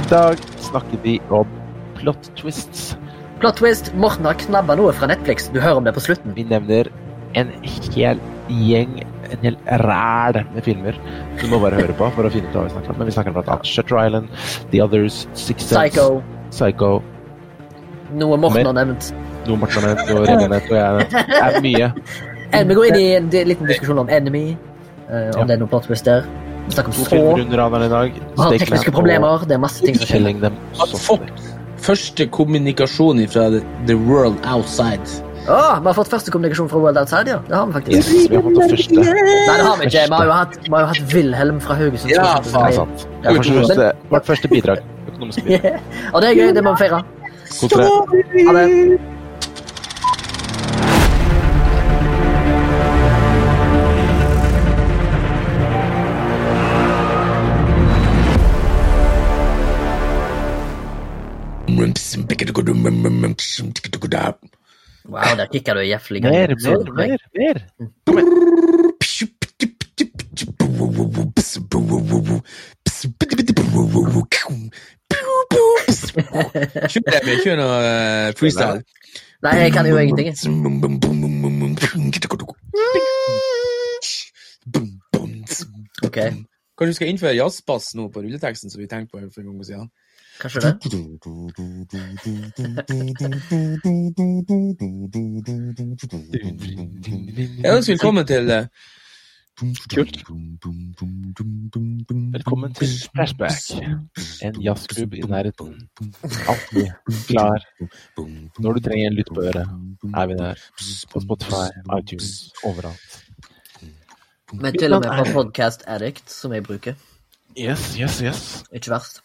I dag snakker vi om plot twists. Plot twist. Morten har knabba noe fra Netflix. Du hører om det på slutten. Vi nevner en hel gjeng, en hel ræl med filmer du må bare høre på for å finne ut hva vi snakker om. Men vi snakker blant annet Shutter Island, The Others, Six Sense, Psycho. Psycho Noe Morten har nevnt. noe Morten har nevnt, noe Remi nevnt, og jeg har nevnt. Det er mye. Vi går inn i en liten diskusjon om Enemy. eh, om Ja. det er noe plot twist der. Vi snakker To om filmer under radaren i dag. Vi har tekniske problemer. Det er masse ting som skjer. Killing Har fått første kommunikasjon fra the, world outside. Å, vi har fått første kommunikasjon fra World Outside, ja. Det har vi faktisk. Yes, vi har fått det første. Nei, det har vi ikke. Vi har jo hatt, vi har jo hatt Wilhelm fra Haugesund. Ja, faen. Det er sant. Det er vårt første, vårt første bidrag. Økonomisk bidrag. Yeah. Og det er gøy. Det må vi feire. Dere. Ha det. Wow, der kicka du jævlig gøy. Mer, mer, mer. mer. Kjør det kjør noe eh, freestyle. Nei, jeg kan jo ingenting. Ok, Kanskje du skal innføre jazzbass nå på rulleteksten, som vi tenkte på for en gang siden. Kanskje det. Jeg ønsker velkommen til eh, Kult. Velkommen til Flashback, en jazzklubb i nærheten. Alltid klar. Når du trenger en lytt på øret, er vi der. På Spotify, iTunes, overalt. Men til og med på Podcast Addict, som jeg bruker. Yes, yes, yes. Ikke verst.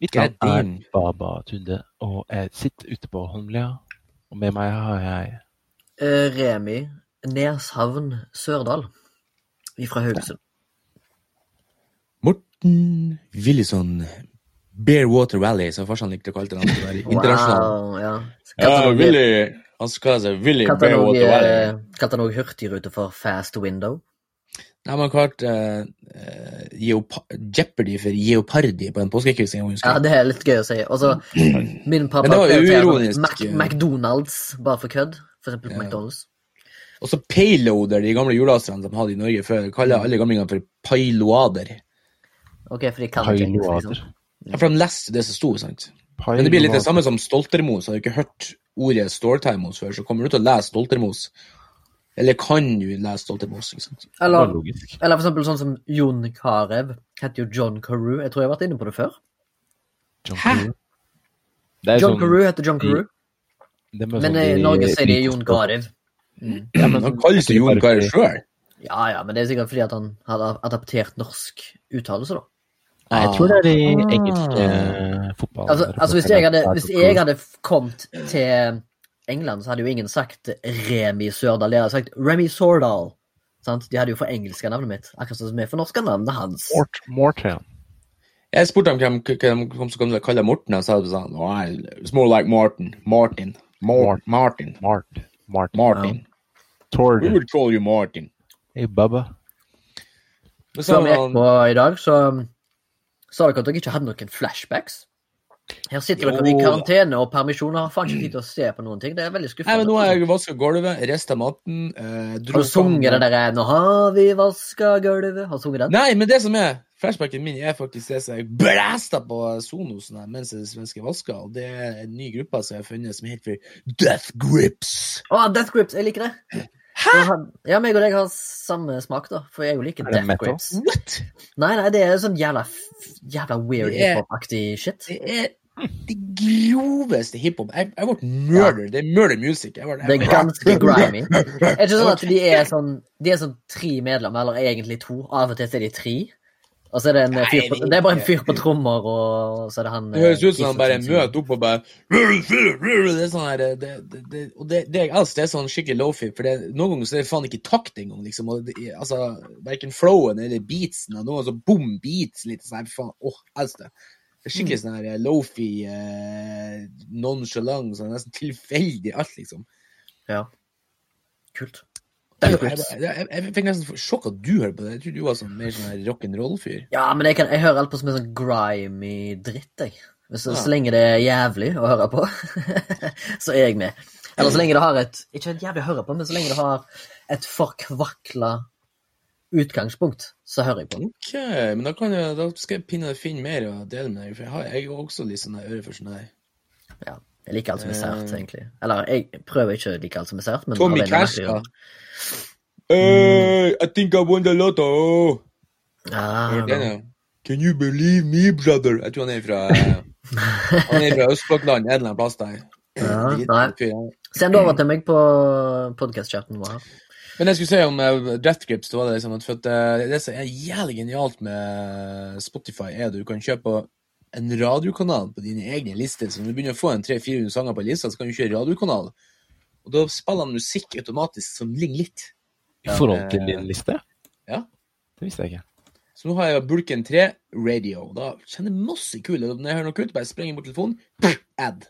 Mitt navn er din? Baba Tunde, og jeg sitter ute på Holmlia. Og med meg har jeg Eh, Remi Neshavn Sørdal. Fra Haugesund. Morten Willison Bearwater Valley, som farsan likte å kalle det. der Internasjonal. Wow, ja. Ja, Willy. Han skal seg Willy han også, Bearwater Valley. eh, kalte han òg Hurtigrute for Fast Window. Nei, man kalt uh, Jeopardy for Jeopardy på en husker Ja, det er litt gøy å si. Og så min pappa prioriterer. Mac McDonald's bare for kødd. For eksempel på Ja. McDonald's. Og så Payloader, de gamle julasterne som hadde i Norge før, kaller alle gamlingene for pailoader. Ok, for de kan ikke liksom. Ja, for de leste det som sto, sant? Men det blir litt det samme som Stoltermos. Har du ikke hørt ordet Ståltermos før, så kommer du til å lese Stoltermos. Eller kan du lese Stoltenbos? Eller, eller for eksempel sånn som Jon Carew. Heter jo John Carew. Jeg tror jeg har vært inne på det før. John Hæ? Det er John sånn- Carew heter John Carew. er Men sånn i i Norge så er det Jon. Carew. Mm. Ja, men Han kalles jo Jon Carew sjøl. Ja, ja, men det er sikkert fordi at han hadde adaptert norsk uttalelse, da. Nei, jeg tror det er de engelske fotball... Altså, altså hvis, jeg hadde, hvis jeg hadde kommet til England, så hadde jo ingen sagt Remi Sørdal. De hadde sagt Remi Sordal. Sant? De hadde jo forengelska navnet mitt. Akkurat som vi fornorska navnet hans. Mort, Morten. Jeg spurte ham hvem, hvem, hvem som å kalle Morten, og så sa han "Oh, It's more like Martin. Martin. Mort, Martin. Mart. Martin. Martin. Tord. We would call you Martin. Hey, Bubba. Før vi gikk på i dag, så sa dere at dere ikke hadde noen flashbacks. Her sitter dere i karantene og permisjon og har faen ikke tid til å se på noen ting. Det er veldig Nei, men nå har jeg vaska gulvet, rista maten eh, Har du sunget det derre 'Nå har vi vaska gulvet'? Har du sunget den? Nei, men det som er flashbacken min, er faktisk det som jeg blæsta på Sonosen her mens jeg svenske vaska, og det er en ny gruppe som jeg har funnet som heter Death Grips. Å, Death Grips. Jeg liker det. Hæ? Ja, meg og deg har samme smak, da. For jeg jo liker Er Death metal? Grips. What? Nei, nei, det er sånn jævla, jævla weird hiphop-aktig shit. Det er det groveste hiphop. Jeg, jeg ble murder. Det er murder music. Jeg ble, Det er ganske grimy. Er det ikke sånn at de er sånn De er sånn tre medlemmer, eller egentlig to. Av og til er de tre. Og så er det en fyr på Det er bare en fyr på trommer, og så er det han Det høres ut som han bare møter opp og bare Det er sånn her det, det, det, Og det, det jeg elsker, det er sånn skikkelig low-fi, for det, noen ganger så er det faen ikke takt engang, liksom. Og det, altså, Verken flowen eller beatsen. Og noen så bom beats litt sånn her, faen. Åh, elsker det. Skikkelig sånn her low-fi, eh, nonchalant, sånn nesten tilfeldig alt, liksom. Ja. Kult. Jeg, jeg, jeg, jeg fikk nesten sjokk at du hører på det. Jeg trodde du var sånn mer sånn rock'n'roll-fyr. Ja, men jeg, kan, hører alt på som en sånn grimy dritt, jeg. Hvis, Ja. Så lenge det er jævlig å høre på, så er jeg med. Eller så lenge det har et Ikke jævlig å høre på, men så lenge det har et forkvakla utgangspunkt, så hører jeg på. Ok, men da, kan jeg, da skal jeg pinne finne mer å dele med deg, for jeg har jeg har også litt sånn her øre for sånn her. Ja, jeg liker alt som er sært, Eh. egentlig. Eller jeg prøver ikke å like alt som er sært, men Tommy Cash, da. Hey, I think I won the lotto! Ja, no. Can you believe me, brother? Jeg tror han er fra Han er fra Østblokkland, en eller annen plass der. Ja, nei. Send det over til meg på podkast-chatten vår. Men jeg skulle si om uh, Death Grips, det var det liksom at, for at eh, det som er jævlig genialt med Spotify, er at du kan kjøpe en radiokanal på dine egne lister. Så når du begynner å få en 300-400 sanger på lista, så kan du kjøre radiokanal. Og da spiller han musikk automatisk som ligner litt. I forhold til eh, din liste? ja. Det visste jeg ikke. Så nå har jeg Bulken 3 Radio. Da kjenner jeg masse kule. Når jeg hører noe kult, bare sprenger bort telefonen. Add.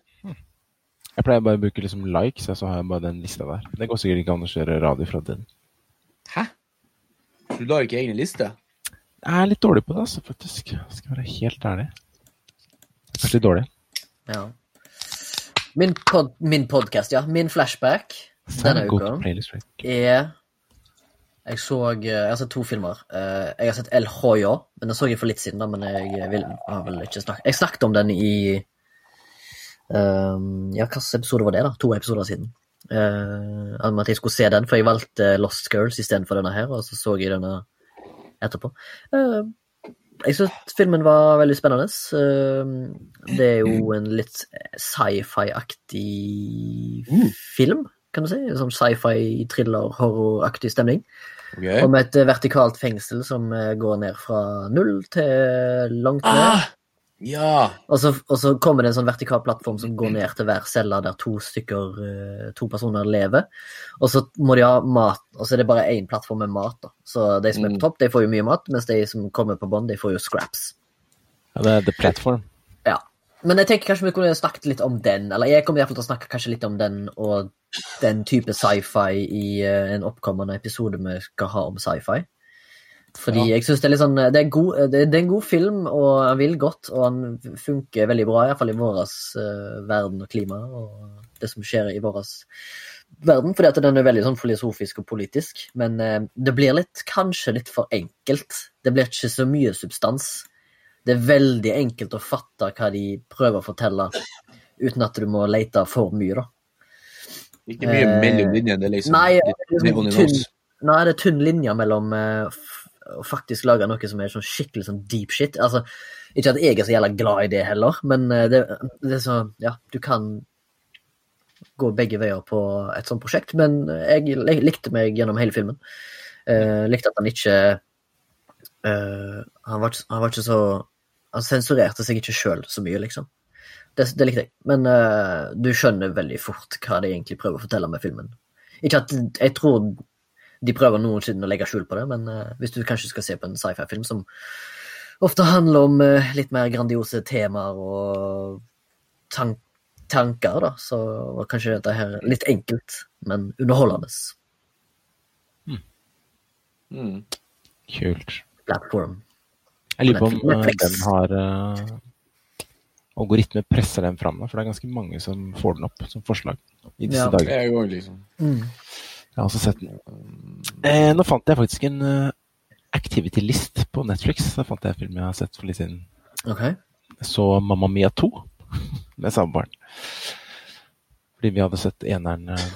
Jeg pleier bare å bruke liksom likes, så har jeg bare den lista der. Det går sikkert ikke an å kjøre radio fra den. Hæ? Du lar ikke egne liste? Jeg er litt dårlig på det, altså, faktisk. Skal være helt ærlig. Kanskje litt dårlig. Ja. Min, pod, min podkast, ja. Min flashback denne uka er Jeg så eh, Jeg har sett to filmer. Eh, Jeg har sett El Hoyo, men den så jeg for litt siden, da, men jeg vil, har vel ikke snakket Jeg snakket om den i Ja, hvilken episode var det, da? To episoder siden. Uh, at jeg skulle se den, for jeg valgte Lost Girls istedenfor denne her, og så så jeg denne etterpå. Uh, jeg syns filmen var veldig spennende. Eh, det er jo en litt sci-fi-aktig Mm. film, kan du si. Sånn sci-fi, thriller, horroraktig stemning. Okay. Om et vertikalt fengsel som eh, går ned fra null til langt ned. Ah! Ja! Og så, og så kommer det en sånn vertikal plattform som går ned til hver celle der to stykker, eh, to personer lever. Og så må de ha mat, og så er det bare én plattform med mat. da. Så de som er Mm. på topp, de får jo mye mat, mens de som kommer på bånn, de får jo scraps. Ja, det er The Platform. Ja. Men jeg tenker kanskje vi kunne snakket litt om den, eller jeg kommer i hvert fall til å snakke kanskje litt om den og den type sci-fi i eh, en oppkommende episode vi skal ha om sci-fi. Fordi Ja. jeg synes det er litt sånn det er, god, det, det er en god film, og han vil godt, og han funker veldig bra, iallfall i vår uh, verden og klima, og det som skjer i vår verden, fordi at den er veldig sånn filosofisk og politisk, men uh, det blir litt, kanskje litt for enkelt. Det blir ikke så mye substans. Det er veldig enkelt å fatte hva de prøver å fortelle, uten at du må lete for mye, da. Ikke mye Eh, mellom linjene. Det er liksom Nei, det er liksom tynn, nei, det er tynn linje mellom eh, f- å faktisk lage noe som er sånn skikkelig sånn deep shit. Altså, ikke at jeg er så jævla glad i det heller, men eh, det, det er så Ja, du kan gå begge veier på et sånt prosjekt, men jeg lik- likte meg gjennom hele filmen. Eh, likte at han ikke eh, han, var han var ikke så Han sensurerte seg ikke sjøl så mye, liksom. Det, det likte jeg. Men eh, du skjønner veldig fort hva de egentlig prøver å fortelle med filmen. Ikke at jeg tror de prøver noensinne å legge skjul på det, men uh, hvis du kanskje skal se på en sci-fi-film som ofte handler om uh, litt mer grandiose temaer og tank tanker, da, så var kanskje dette her litt enkelt, men underholdende Mm. Kult. platform. Jeg lurer på om Netflix. den har uh, Algoritmer presser den fram, for det er ganske mange som får den opp som forslag i disse Ja. Det dager. er jo liksom Jeg har også sett den. Eh, nå fant jeg faktisk en uh, activity list på Netflix. Da fant jeg en film jeg har sett for litt siden. Okay. Jeg så Mamma Mia 2 med samme barn. Fordi vi hadde sett eneren eh,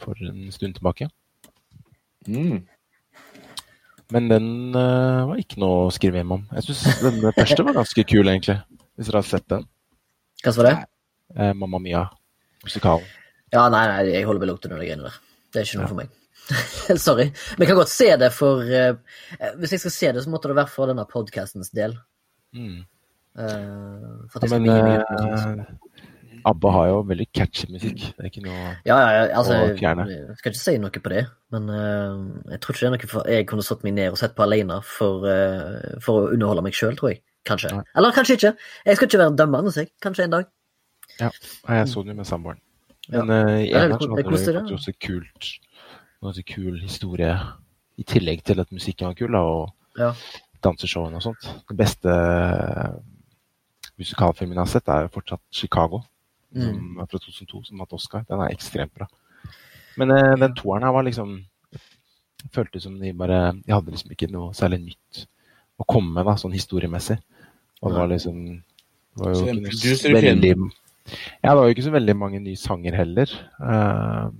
for en stund tilbake. mm. Men den uh, var ikke noe å skrive hjem om. Jeg syns den første var ganske kul, egentlig. Hvis dere har sett den. Hva var det? Eh, Mamma Mia, musikalen. Ja, nei, nei, jeg holder meg opp til de greiene der. Det er ikke noe for meg. Sorry. Men jeg kan godt se det for uh, Hvis jeg skal se det, så måtte det være for denne podcastens del. Mm. Uh, for at Ja, skal men mye, eh, ABBA har jo veldig catchy musikk. Det er ikke noe Ja, ja, ja, altså, å fjerne. jeg skal ikke si noe på det, men uh, jeg tror ikke det er noe for, jeg kunne satt meg ned og sett på alene for, for å underholde meg sjøl, tror jeg. Kanskje. Nei. Eller kanskje ikke. Jeg skal ikke være dømmende, jeg. Kanskje en dag. Ja, jeg så den jo med samboeren. Men i er eneren så hadde det koselig, faktisk også kult ganske kul historie i tillegg til at musikken var kul, da, og Ja. danseshowene og sånt. Den beste eh, musikalfilmen jeg har sett, er jo fortsatt 'Chicago', Mm. som er fra 2002, som vant Oscar. Den er ekstremt bra. Men eh, den toeren her var liksom Føltes som de bare De hadde liksom ikke noe særlig nytt å komme med, da, sånn historiemessig. Og det var liksom det var jo Så ikke noe veldig Ja, det var jo ikke så veldig mange nye sanger heller. Eh,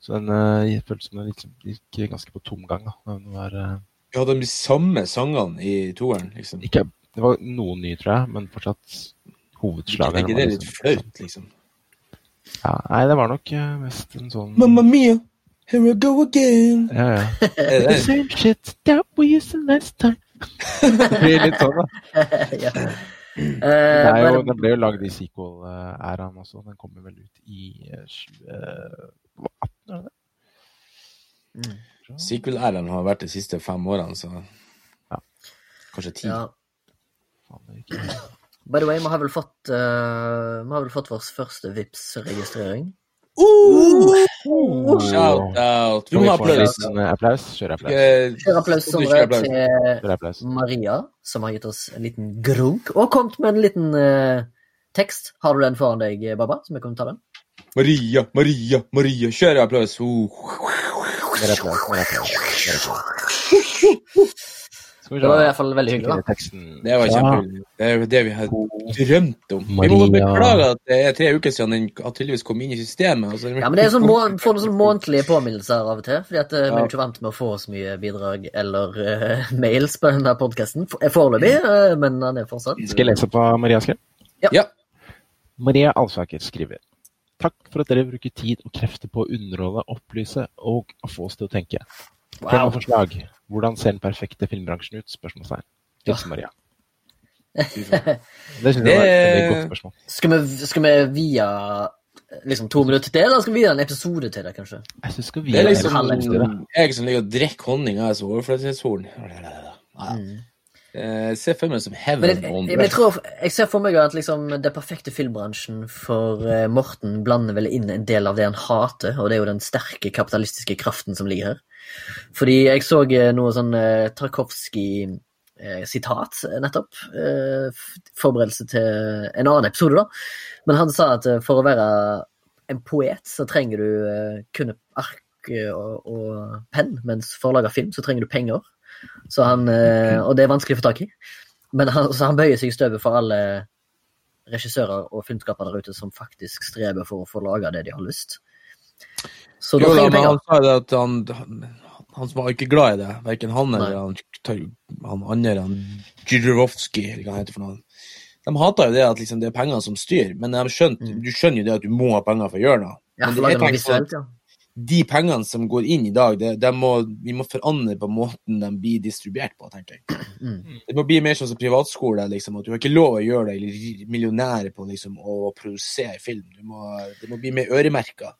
så den uh, føltes som den liksom gikk ganske på tomgang. eh, Vi hadde de samme sangene i toeren, liksom. ikke, det var noen nye, tror jeg, men fortsatt Er ikke det litt liksom- flaut, liksom? Ja, nei, det var nok eh, mest en sånn Mamma mia, here I go again. Ja, ja. The same shit that we used to last time. det blir litt sånn, da. ja. Det, Eh, er jo, bare- det ble jo lagd i sequel-æraen også. Den kommer vel ut i eh, 2018, er det det? Mm. Sequel-æraen har vært de siste fem årene, så Ja. Kanskje ti. ja. Det. By the way, vi har vel fått, uh, har vel fått vår første Vipps-registrering. Uh! Shout out. Vi må ha få en applaus. liten eh, applaus? Kjør applaus. Kjør applaus Sondre, applaus. til applaus. Maria, som har gitt oss en liten grunk, og kommet med en liten uh, tekst. Har du den foran deg, Baba? Som jeg kan ta den? Maria, Maria, Maria. Kjør applaus. Uh. Mer applaus. Mer applaus. Mer applaus. Skal vi Det var i hvert fall veldig hyggelig, da. Det var Ja. kjempehyggelig. Det er jo det vi har drømt om. Vi må beklage at det er tre uker siden den har tydeligvis kom inn i systemet. Altså, Ja, men det er sånn må, får noen sånn månedlige påminnelser av og til. fordi at eh, vi er jo ikke vant med å få så mye bidrag eller uh, mails på denne podkasten. Foreløpig, uh, men den er fortsatt. Skal jeg lese på Maria skrev? Ja. Maria Alsaker skriver Takk for at dere bruker tid og krefter på å underholde, opplyse og å få oss til å tenke. Wow. Temaforslag. Hvordan ser den perfekte filmbransjen ut? Spørsmålstegn. Hilsen Maria. Det synes jeg var et godt spørsmål. Skal vi, skal vi via eh, liksom to minutter til, eller skal vi via en episode til det, kanskje? Jeg synes skal vi Det er en liksom halv episode. jeg som ligger og drikker honning, er overflødighetshorn. Ja. Mm. Eh, Jeg ser for meg som heaven jeg, on jeg, jeg, tror, jeg ser for meg at liksom, det perfekte filmbransjen for eh, Morten blander vel inn en del av det han hater, og det er jo den sterke kapitalistiske kraften som ligger her. Fordi jeg så eh, noe sånn uh, Tarkovskij-sitat nettopp. eh, forberedelse til en annen episode, da. Men han sa at eh, for å være en poet så trenger du eh, kun ark eh, og, og penn, mens for å lage film så trenger du penger. Så han, eh, og det er vanskelig å få tak i. Men han, han bøyer seg i støvet for alle regissører og filmskapere der ute som faktisk streber for å få laga det de har lyst. Så Jo da, men han sa det at han, han, var ikke glad i det. Verken han Nei. eller han, han andre, han Djurovskij, eller hva han heter for noe. De hater jo det at liksom, det er penger som styrer, men skjønt, Mm. du skjønner jo det at du må ha penger for å gjøre noe. Ja, for det- er visuelt, ja. de pengene som går inn i dag, det, de må, vi må forandre på måten de blir distribuert på, tenker jeg. Mm. Det må bli mer sånn som privatskole, liksom, at du har ikke lov å gjøre deg eller millionær på liksom, å produsere film. Du må, det må bli mer øremerka.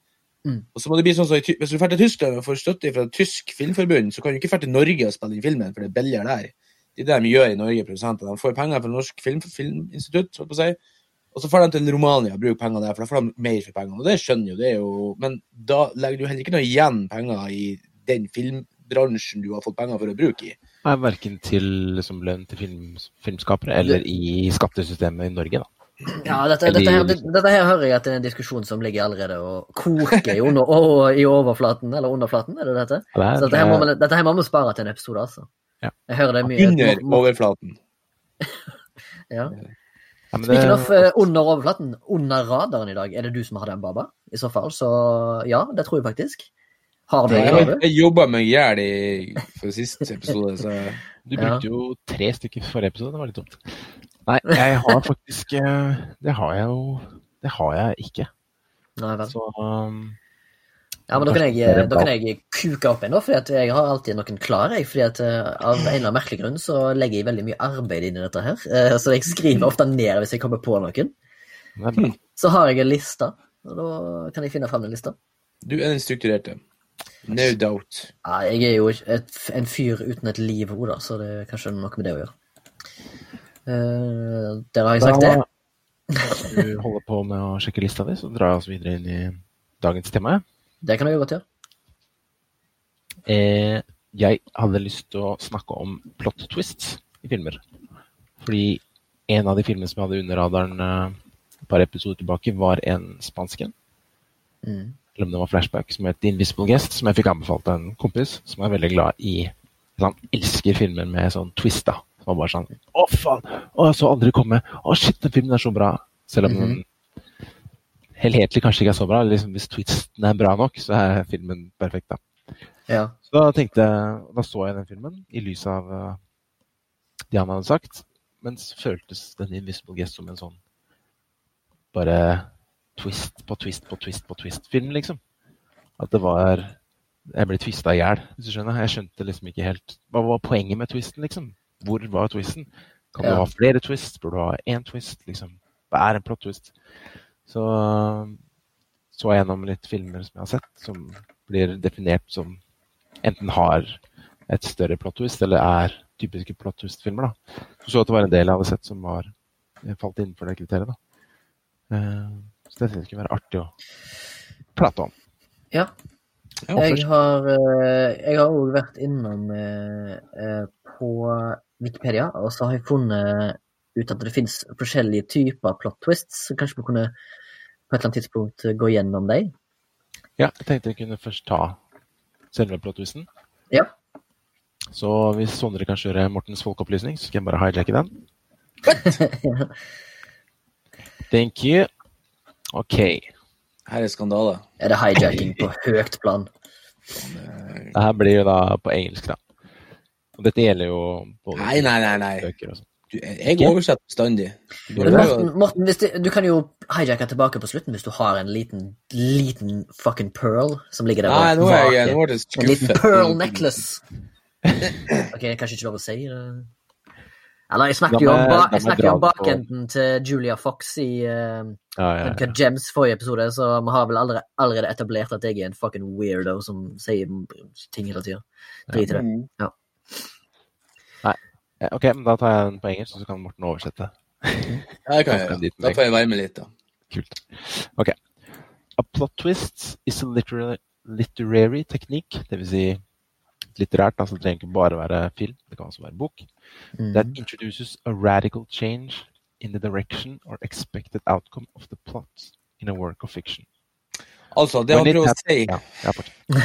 Mm. Og så må det bli sånn som Hvis du drar til Tyskland og får støtte fra et tysk filmforbund, så kan du ikke dra til Norge og spille inn filmen, for det er billigere der. Det er det de gjør i Norge, produsentene. De får penger fra Norsk film, Filminstitutt, holdt på å si. Og så får de til Romania og bruker penger der, for da får de mer for pengene. Og det skjønner jo, det er jo Men da legger du heller ikke noe igjen penger i den filmbransjen du har fått penger for å bruke i. Nei, Verken til liksom, lønn til film, filmskapere eller i skattesystemet i Norge, da. Ja, dette, dette, her, dette her hører jeg at det er en diskusjon som ligger allerede og koker i, under, og, i overflaten, eller underflaten, er det dette? Ja, Så dette her, må man, dette her må vi spare til en episode, altså. Ja. Jeg hører det mye Under overflaten. ja. ja, Speaking of eh, under overflaten, under radaren i dag, er det du som har den, Baba? I så fall, så ja, det tror jeg faktisk. Har du Jeg, jeg jobba meg i hjel i for siste episode, så Du Ja. brukte jo tre stykker forrige episode, det var litt dumt. Nei, jeg har faktisk eh, Det har jeg jo Det har jeg ikke. Nei vel. Så um, Ja, men da kan jeg, da kan jeg kuke opp en, da, fordi jeg har alltid noen klar. Jeg, fordi at eh, Av en eller annen merkelig grunn så legger jeg veldig mye arbeid inn i dette her. Eh, Så jeg skriver ofte ned hvis jeg kommer på noen. Så har jeg en liste, og da kan jeg finne fram den lista. du er den strukturerte. No doubt. Ja, jeg er jo et, en fyr uten et liv, Oda, så det er kanskje noe med det å gjøre. Eh, der har jeg sagt det. Hvis du holder på med å sjekke lista di, så drar jeg oss videre inn i dagens tema. Det kan jeg godt gjøre. Eh, jeg hadde lyst til å snakke om plot twists i filmer. Fordi en av de filmene som jeg hadde under radaren eh, et par episoder tilbake, var en spansk en. Mm. Eller om det var flashback, som het The Invisible Guest, som jeg fikk anbefalt av en kompis som er veldig glad i Han elsker filmer med sånn twist, da. Var bare sånn Å, faen! Å, jeg så aldri komme! Å, shit, den filmen er så bra! Selv om den helhetlig kanskje ikke er så bra. Liksom, hvis twisten er bra nok, så er filmen perfekt, da. Ja. Så da tenkte jeg, da så jeg den filmen i lys av uh, det han hadde sagt, men så føltes den Invisible Guest som en sånn bare twist på twist på twist på twist-film, liksom. At det var Jeg ble twista i hjel, hvis du skjønner. Jeg skjønte liksom ikke helt Hva var poenget med twisten, liksom? Hvor var twisten? Kan du ha flere twists? Burde du ha én twist? Liksom? Hva er en plot twist? Så så jeg gjennom litt filmer som jeg har sett, som blir definert som enten har et større plot twist, eller er typiske plot twist-filmer. da. Så så at det var en del jeg hadde sett som var falt innenfor det kriteriet. da. Eh, Så det synes jeg kunne være artig å prate om. ja. Jeg har eh, òg vært innom eh, eh, på Wikipedia, og så har jeg funnet ut at det finnes forskjellige typer plot twists. Så kanskje vi kunne på et eller annet tidspunkt gå gjennom dem. Ja, jeg tenkte jeg kunne først ta selve plot twisten. Ja. Så hvis Sondre kan kjøre Mortens folkeopplysning, så skal jeg bare hijacke den. Thank you. OK. Her er skandale. er det hijacking på høyt plan? Det her blir jo da på engelsk, da. Og dette gjelder jo både Nei, nei, nei. nei. bøker og sånn. Du, jeg oversetter bestandig. Du, Morten, Morten hvis det, du kan jo hijacke tilbake på slutten hvis du har en liten, liten fucking pearl som ligger der Nei, nå er jeg, nå er det En liten pearl necklace. Ok, kanskje ikke lov å si det. Eller jeg snakker jo om, ba jeg snakker om bakenden til Julia Fox i uh, Ja, ja, ja. Gems forrige episode, så vi har vel allerede, allerede etablert at jeg er en fucking weirdo som sier ting hele tida. Drit i det. Mm. Ja, Ok, men da tar jeg den på engelsk, så kan Morten oversette. Ja, det kan jeg gjøre. Da får jeg være med litt, da. Kult. Ok. A plot twist is a literary, literary technique, det vil si litterært, altså det trenger ikke bare være film, det kan også være bok, that Mm. introduces a radical change in the direction or expected outcome of the plot in a work of fiction. Altså, det han prøver å si, ja,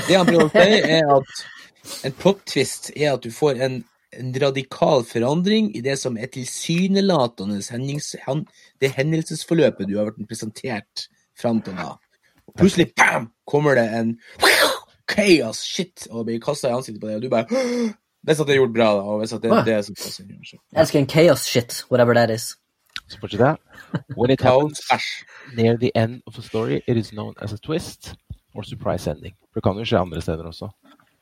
det han prøver å si er at en plot twist er at du får en, en radikal forandring i det som er tilsynelatende det hendelsesforløpet du har vært presentert fram til da. Og plutselig bam, kommer det en chaos shit og blir kasta i ansiktet på deg, og du bare Hvis at det er gjort bra, da, og hvis at det er det som passer. Jeg elsker en chaos shit, whatever that is. Så fortsetter jeg. When it happens near the end of a story, it is known as a twist or surprise ending. For det kan jo skje andre steder også.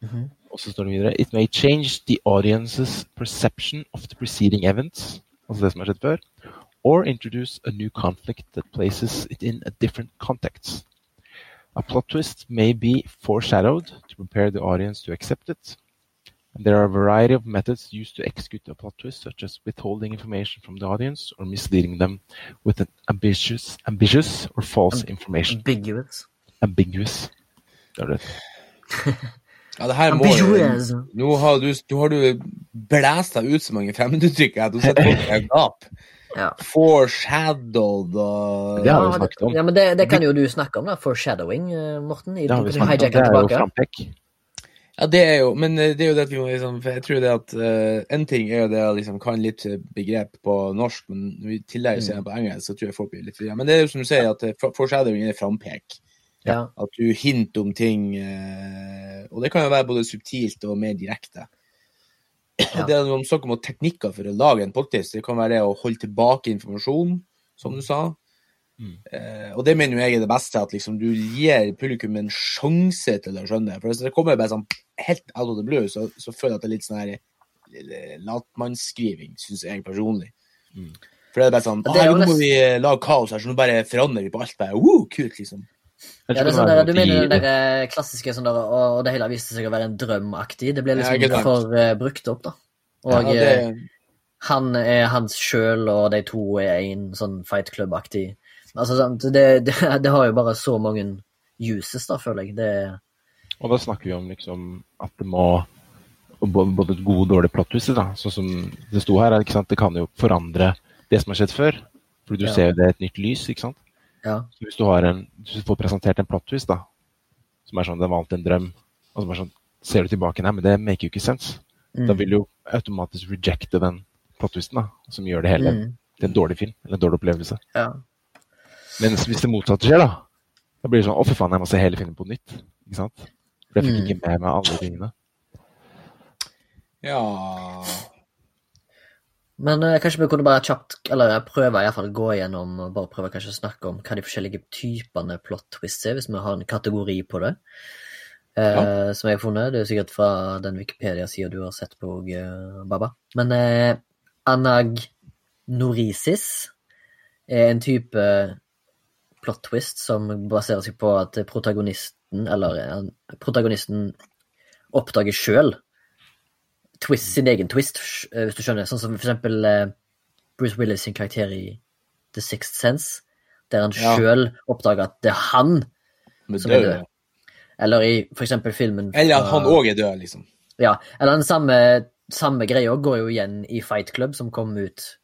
Mhm. Og så står det videre It may change the audience's perception of the preceding events, altså det som har skjedd før, or introduce a new conflict that places it in a different context. A plot twist may be foreshadowed to prepare the audience to accept it. And there are a variety of methods used to execute a plot twist, such as withholding information from the audience or misleading them with an ambitious, ambitious or false information. Ambiguous. Ambiguous. Det er det. Ja, det her må jo Nå har du, nå har du blæst deg ut så mange fremmeduttrykk at du setter folk i et gap. Ja. Foreshadowed og Det har vi snakket om. Ja, men det, det kan jo du snakke om, da. Foreshadowing, eh, Morten. I, Det har du vi snakket om. Det er jo frampekk. Ja, det er jo Men eh, det er jo det at vi må liksom For jeg tror det at uh, En ting er jo det å liksom kan litt begrep på norsk, men når vi tillegger seg på engelsk, så tror jeg folk blir litt forvirra. Men det er jo som du sier, at foreshadowing er frampek. Ja. At du hinter om ting eh, Og det kan jo være både subtilt og mer direkte. Ja. Det er noe snakk om teknikker for å lage en podkast. Det kan være det å holde tilbake informasjon, som du sa. Mm. Eh, og det mener jo jeg er det beste, at liksom du gir publikum en sjanse til å skjønne. For hvis det kommer bare sånn helt out of the blue, så, så føler jeg at det er litt sånn her eh, latmannsskriving, syns jeg personlig. Mm. For det er bare sånn det er «Ah, jo Nå må vi eh, lage kaos her, så nå bare forandrer vi på alt. Bare, uh, kult, liksom. Ja, det er sånn der, du mener den der eh, klassiske sånn der, og det hele viste seg å være en drømmaktig. Det ble liksom ja, for uh, brukt opp, da. Og ja, eh, det, han er hans sjøl, og de to er en sånn fight club-aktig. Altså, det, det, det har jo bare så mange uses, da, føler jeg. Det, Og da snakker vi om liksom at det må både et god og dårlig plot twister, da. Sånn som det sto her, det kan jo forandre det som har skjedd før. Fordi du Ja. ser jo det et nytt lys, ikke sant. Ja. Så hvis du, har en, hvis du får presentert en plot twist, da, som er sånn det var alltid en drøm, og som er sånn, ser du tilbake nei, men det maker jo ikke sense. Mm. Da vil du jo automatisk rejecte den plot twisten, da, som gjør det hele Mm. til en dårlig film, eller en dårlig opplevelse. Ja. Men hvis det motsatte skjer, da, da blir det sånn å fy faen, jeg må se hele filmen på nytt. Ikke sant? For jeg fikk Mm. ikke med meg alle tingene. Ja Men eh, kanskje vi kunne bare kjapt, eller prøve i hvert fall gå igjennom og bare prøve kanskje å snakke om hva de forskjellige typene plot twists er, hvis vi har en kategori på det. Eh, Som jeg har funnet. Det er sikkert fra den Wikipedia-sida du har sett på, eh, Baba. Men eh, anagnorisis er en type plot twist som baserer seg på at protagonisten, eller eh, protagonisten oppdager sjøl twist, sin egen twist, eh, hvis du skjønner. Sånn som for eksempel eh, Bruce Willis sin karakter i The Sixth Sense, der han Ja. sjøl oppdager at det er han, Men Som er død. død. eller i for eksempel filmen Eller at han òg er død, liksom. Ja, eller den samme, samme greia går jo igjen i Fight Club, som kom ut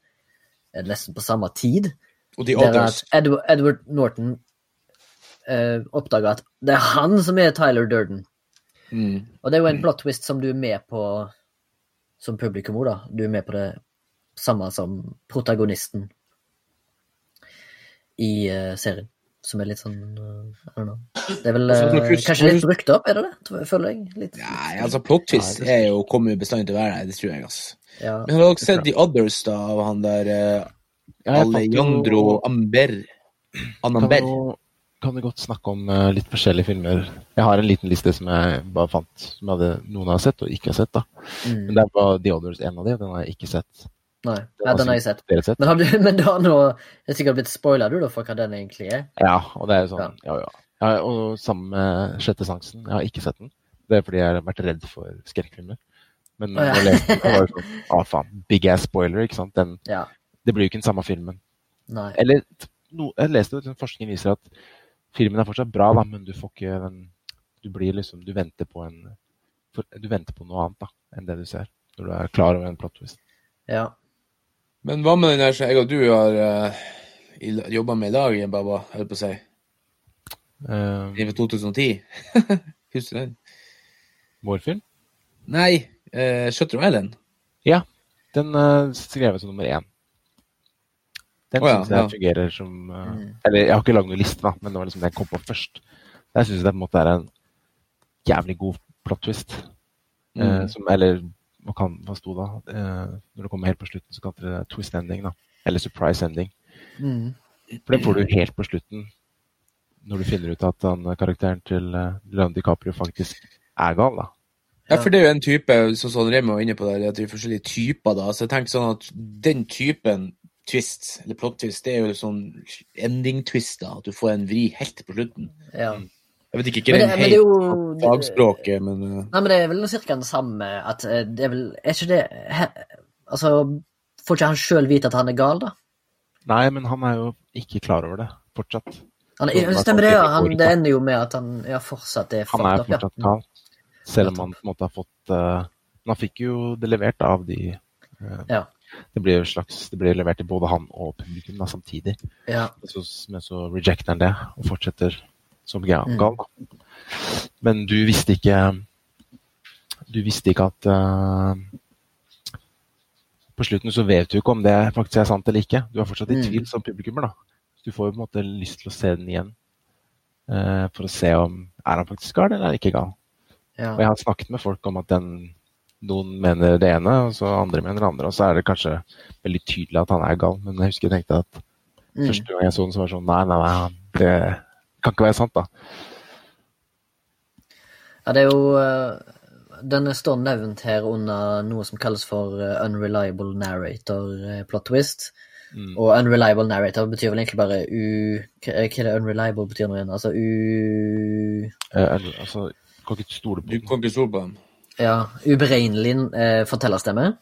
eh, nesten på samme tid. Og Der Others. Edward, Edward Norton uh, oppdager at det er han som er Tyler Durden. Mm. Og det er jo en plot twist som du er med på som publikum òg, da. Du er med på det samme som protagonisten i uh, serien. Som er litt sånn uh, I don't know. Det er vel du- kanskje litt brukt opp, er det det? Føler jeg. Litt, Nei, altså, plot twist ja, er jo, kommer jo bestandig til å være der, det tror jeg, altså. ja. Men har dere sett The Others, da, av han der uh, Alejandro Amber? kan Anamber? Jo, kan du godt snakke om eh, litt forskjellige filmer. Jeg har en liten liste som jeg bare fant, som jeg hadde, noen har sett og ikke har sett. da. Mm. Men det var The Others en av de, og den har jeg ikke sett. Nei, Den ja, den har jeg sett. Sett? Men, har du, men det har nå Det er sikkert blitt spoila, du, da, for hva den egentlig er? Ja, og det er jo sånn, ja, ja. ja og sammen med Sjette sansen. Jeg har ikke sett den. Det er fordi jeg har vært redd for skrekkfilmer. Men oh, ja. jeg leste den, var jo sånn Å, faen. Big ass spoiler, ikke sant. Den, Ja. det blir jo ikke den samme filmen. Nei. Eller no, jeg leste at forskningen viser at filmen er fortsatt bra, da, men du får ikke den Du blir liksom Du venter på en for, Du venter på noe annet da, enn det du ser. Når du er klar over en plot twist. Ja. Men hva med den der som jeg og du har uh, jobba med i dag, Baba, holdt på å si? Eh, I 2010? Husker du den? vår film? Nei, uh, Shutter Island. Den uh, skrev jeg som nummer én. Den oh, ja, synes jeg ja. fungerer som eh, Mm. Eller jeg har ikke lagd noen liste, da, men det var liksom den jeg kom på først. Der syns jeg det på en måte er en jævlig god plot twist. Eh, Mm. som, eller hva, kan, hva sto da? Eh, når det kommer helt på slutten, så kalte de det twist ending. da. Eller surprise ending. Mm. For den får du helt på slutten, når du finner ut at han, karakteren til uh, Leon DiCaprio faktisk er gal. da. Ja, for det er jo en type, som sånn Remi var inne på der, at det er forskjellige typer, da. Så jeg tenker sånn at den typen twist, eller plot twist, det er jo sånn ending-twist, da. At du får en vri helt på slutten. ja. Jeg vet ikke, ikke Men det, men det er jo fagspråket, men uh, Nei, men det er vel cirka det samme at eh, det er vel Er ikke det he, Altså, får ikke han sjøl vite at han er gal, da? Nei, men han er jo ikke klar over det fortsatt. Han, stemmer det, ja. Han, det ender jo med at han ja, fortsatt er Han er fucked fortsatt ja. gal. Selv om han på en måte har fått uh, Men han fikk jo det levert av de uh, Ja. Det blir jo slags Det blir levert til både han og publikum da, samtidig. Ja. Så, men så rejecter han det og fortsetter som gal. Mm. Men du visste ikke Du visste ikke at uh, På slutten så vet du ikke om det faktisk er sant eller ikke. Du er fortsatt i Mm. tvil som publikummer. da. Du får jo på en måte lyst til å se den igjen uh, for å se om er han faktisk gal eller er han ikke gal. ja. Og jeg har snakket med folk om at den, noen mener det ene, og så andre mener det andre. Og så er det kanskje veldig tydelig at han er gal. Men jeg husker jeg tenkte at Mm. første gang jeg så den, så var det sånn Nei, nei, nei, det kan ikke være sant, da. Ja, det er jo eh, Den står nevnt her under noe som kalles for eh, unreliable narrator eh, plot twist. Mm. Og unreliable narrator betyr vel egentlig bare u... Hva er det unreliable betyr nå igjen? Altså u... Uh, altså, kan ikke stole på du kan ikke stole på dem. Ja, uberegnelig eh, fortellerstemme.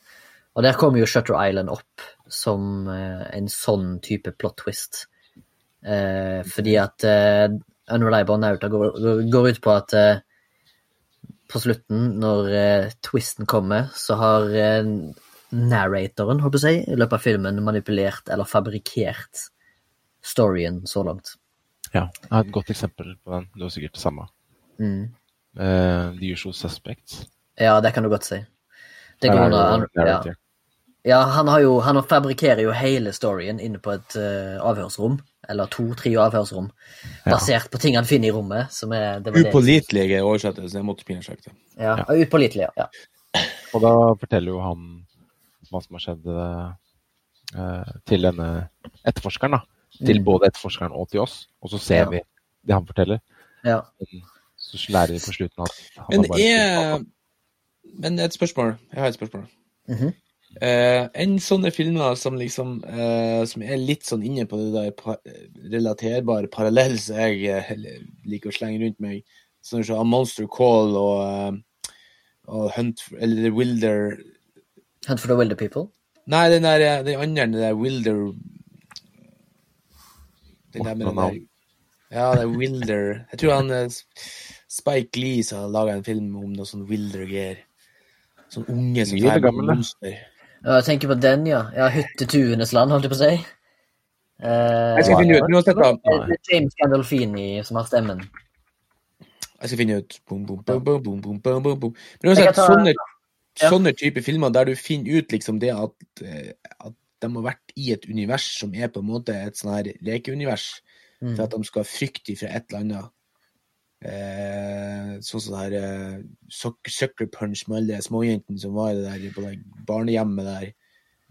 Og der kommer jo Shutter Island opp som eh, en sånn type plot twist. Eh, fordi at eh, Unreliable Nauta går, går ut på at eh, på slutten, når eh, twisten kommer, så har eh, narratoren, håper jeg, i løpet av filmen manipulert eller fabrikkert storyen så langt. Ja, jeg har et godt eksempel på den. Du har sikkert det samme. Mm. Eh, The Usual Suspects. Ja, det kan du godt si. Det går er under, han, ja. ja, han har jo Han fabrikkerer jo hele storyen inne på et uh, avhørsrom. Eller to-tre avhørsrom. Ja. Basert på ting han finner i rommet. Som er det Upålitelige oversettelser. Jeg måtte pinnsjekke det. Ja, og Upålitelig, ja. Og da forteller jo han hva som har skjedd uh, til denne etterforskeren. da. Til Mm. både etterforskeren og til oss. Og så ser Ja. vi det han forteller. ja. Så lærer vi på slutten at han Men har bare er Men et spørsmål. Jeg har et spørsmål. Mhm. Eh, en sånne filmer som liksom eh, Som er litt sånn inne på det der pa relaterbare parallell som jeg eh, liker å slenge rundt meg, sånn som Monster Call og, eh, og Hunt for, Eller The Wilder Hunt for the Wilder People. Nei, den der eh, den andre, den der Wilder Den der med den der Ja, det er Wilder Jeg tror han eh, Spike Lee som har laga en film om noe sånn Wilder-greier. Sånn unge som tar blomster. Ja, jeg tenker på den, ja. ja Hyttetuenes land, holdt jeg på å si. Uh, jeg skal finne ut uansett, da. Det er James Gandolfini som har stemmen. Jeg skal finne ut boom, boom, boom, boom, Men uansett, ta... sånne, ja. sånne type filmer der du finner ut liksom det at, eh, at, de har vært i et univers som er på en måte et sånn her lekeunivers, mm. for at de skal frykte fra et eller annet Eh, sånn som det her eh, Sucker Punch med alle de småjentene som var i det der, på det barnehjemmet der.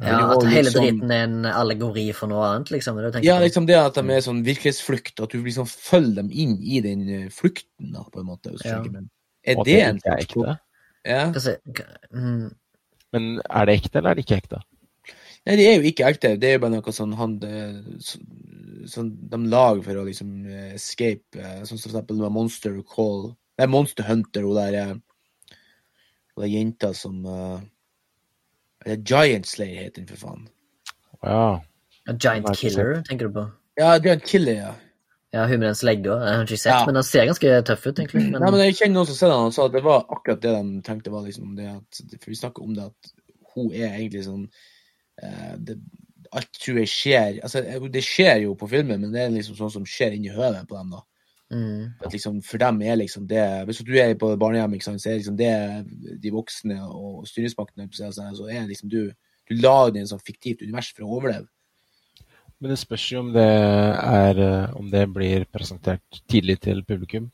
Ja, det At hele sånn- driten er en allegori for noe annet, liksom? det du Ja, på? liksom det at de er sånn virkelighetsflukt, at du liksom følger dem inn i den eh, flukten, da, på en måte. Ja. er Og det en slags ekte. Ja. Mm, Men er det ekte, eller er det ikke ekte? Nei, de er jo ikke ekte. Det er jo bare noe sånn han det- så- Sånn de lager for å liksom eh, escape. eh, Sånn som for eksempel Monster Call Nei, Monster Hunter, hun der eh, Hun der jenta som uh, eller Giant Slayer heter den, for faen. Ja. A Giant Killer, tenker du på? Ja, Giant Killer, ja. Ja, hun med den slegga. Jeg har ikke sett, Ja. men han ser ganske tøff ut, egentlig. Men, Nei, men jeg kjenner noen som ser den, og sa at det var akkurat det de tenkte var liksom det at For vi snakker om det at hun er egentlig sånn eh, det, Alt tror jeg skjer Altså, det skjer jo på filmen, men det er liksom sånn som skjer inni høvet på dem, da. mm, At liksom, for dem er liksom det Hvis du er på barnehjem, ikke sant, så er liksom det de voksne og styresmaktene seg, så er liksom du Du lager en sånn fiktivt univers for å overleve. Men det spørs jo om det er eh, Om det blir presentert tidlig til publikum,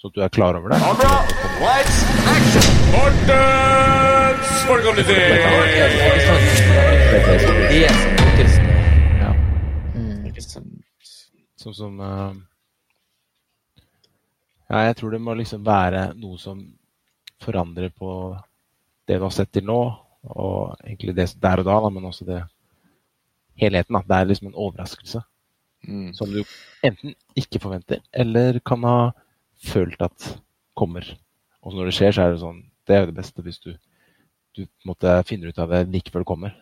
så at du er klar over det. Kamera, lights, action! Er sånn, sånn, Ja. mm. sånn Sånn som eh, Ja, jeg tror det må liksom være noe som forandrer på det du har sett til nå, og egentlig det der og da, da men også det helheten. da. Det er liksom en overraskelse mm. som du enten ikke forventer, eller kan ha følt at kommer. Og når det skjer, så er det sånn Det er jo det beste hvis du, du måte finner ut av det like før du kommer.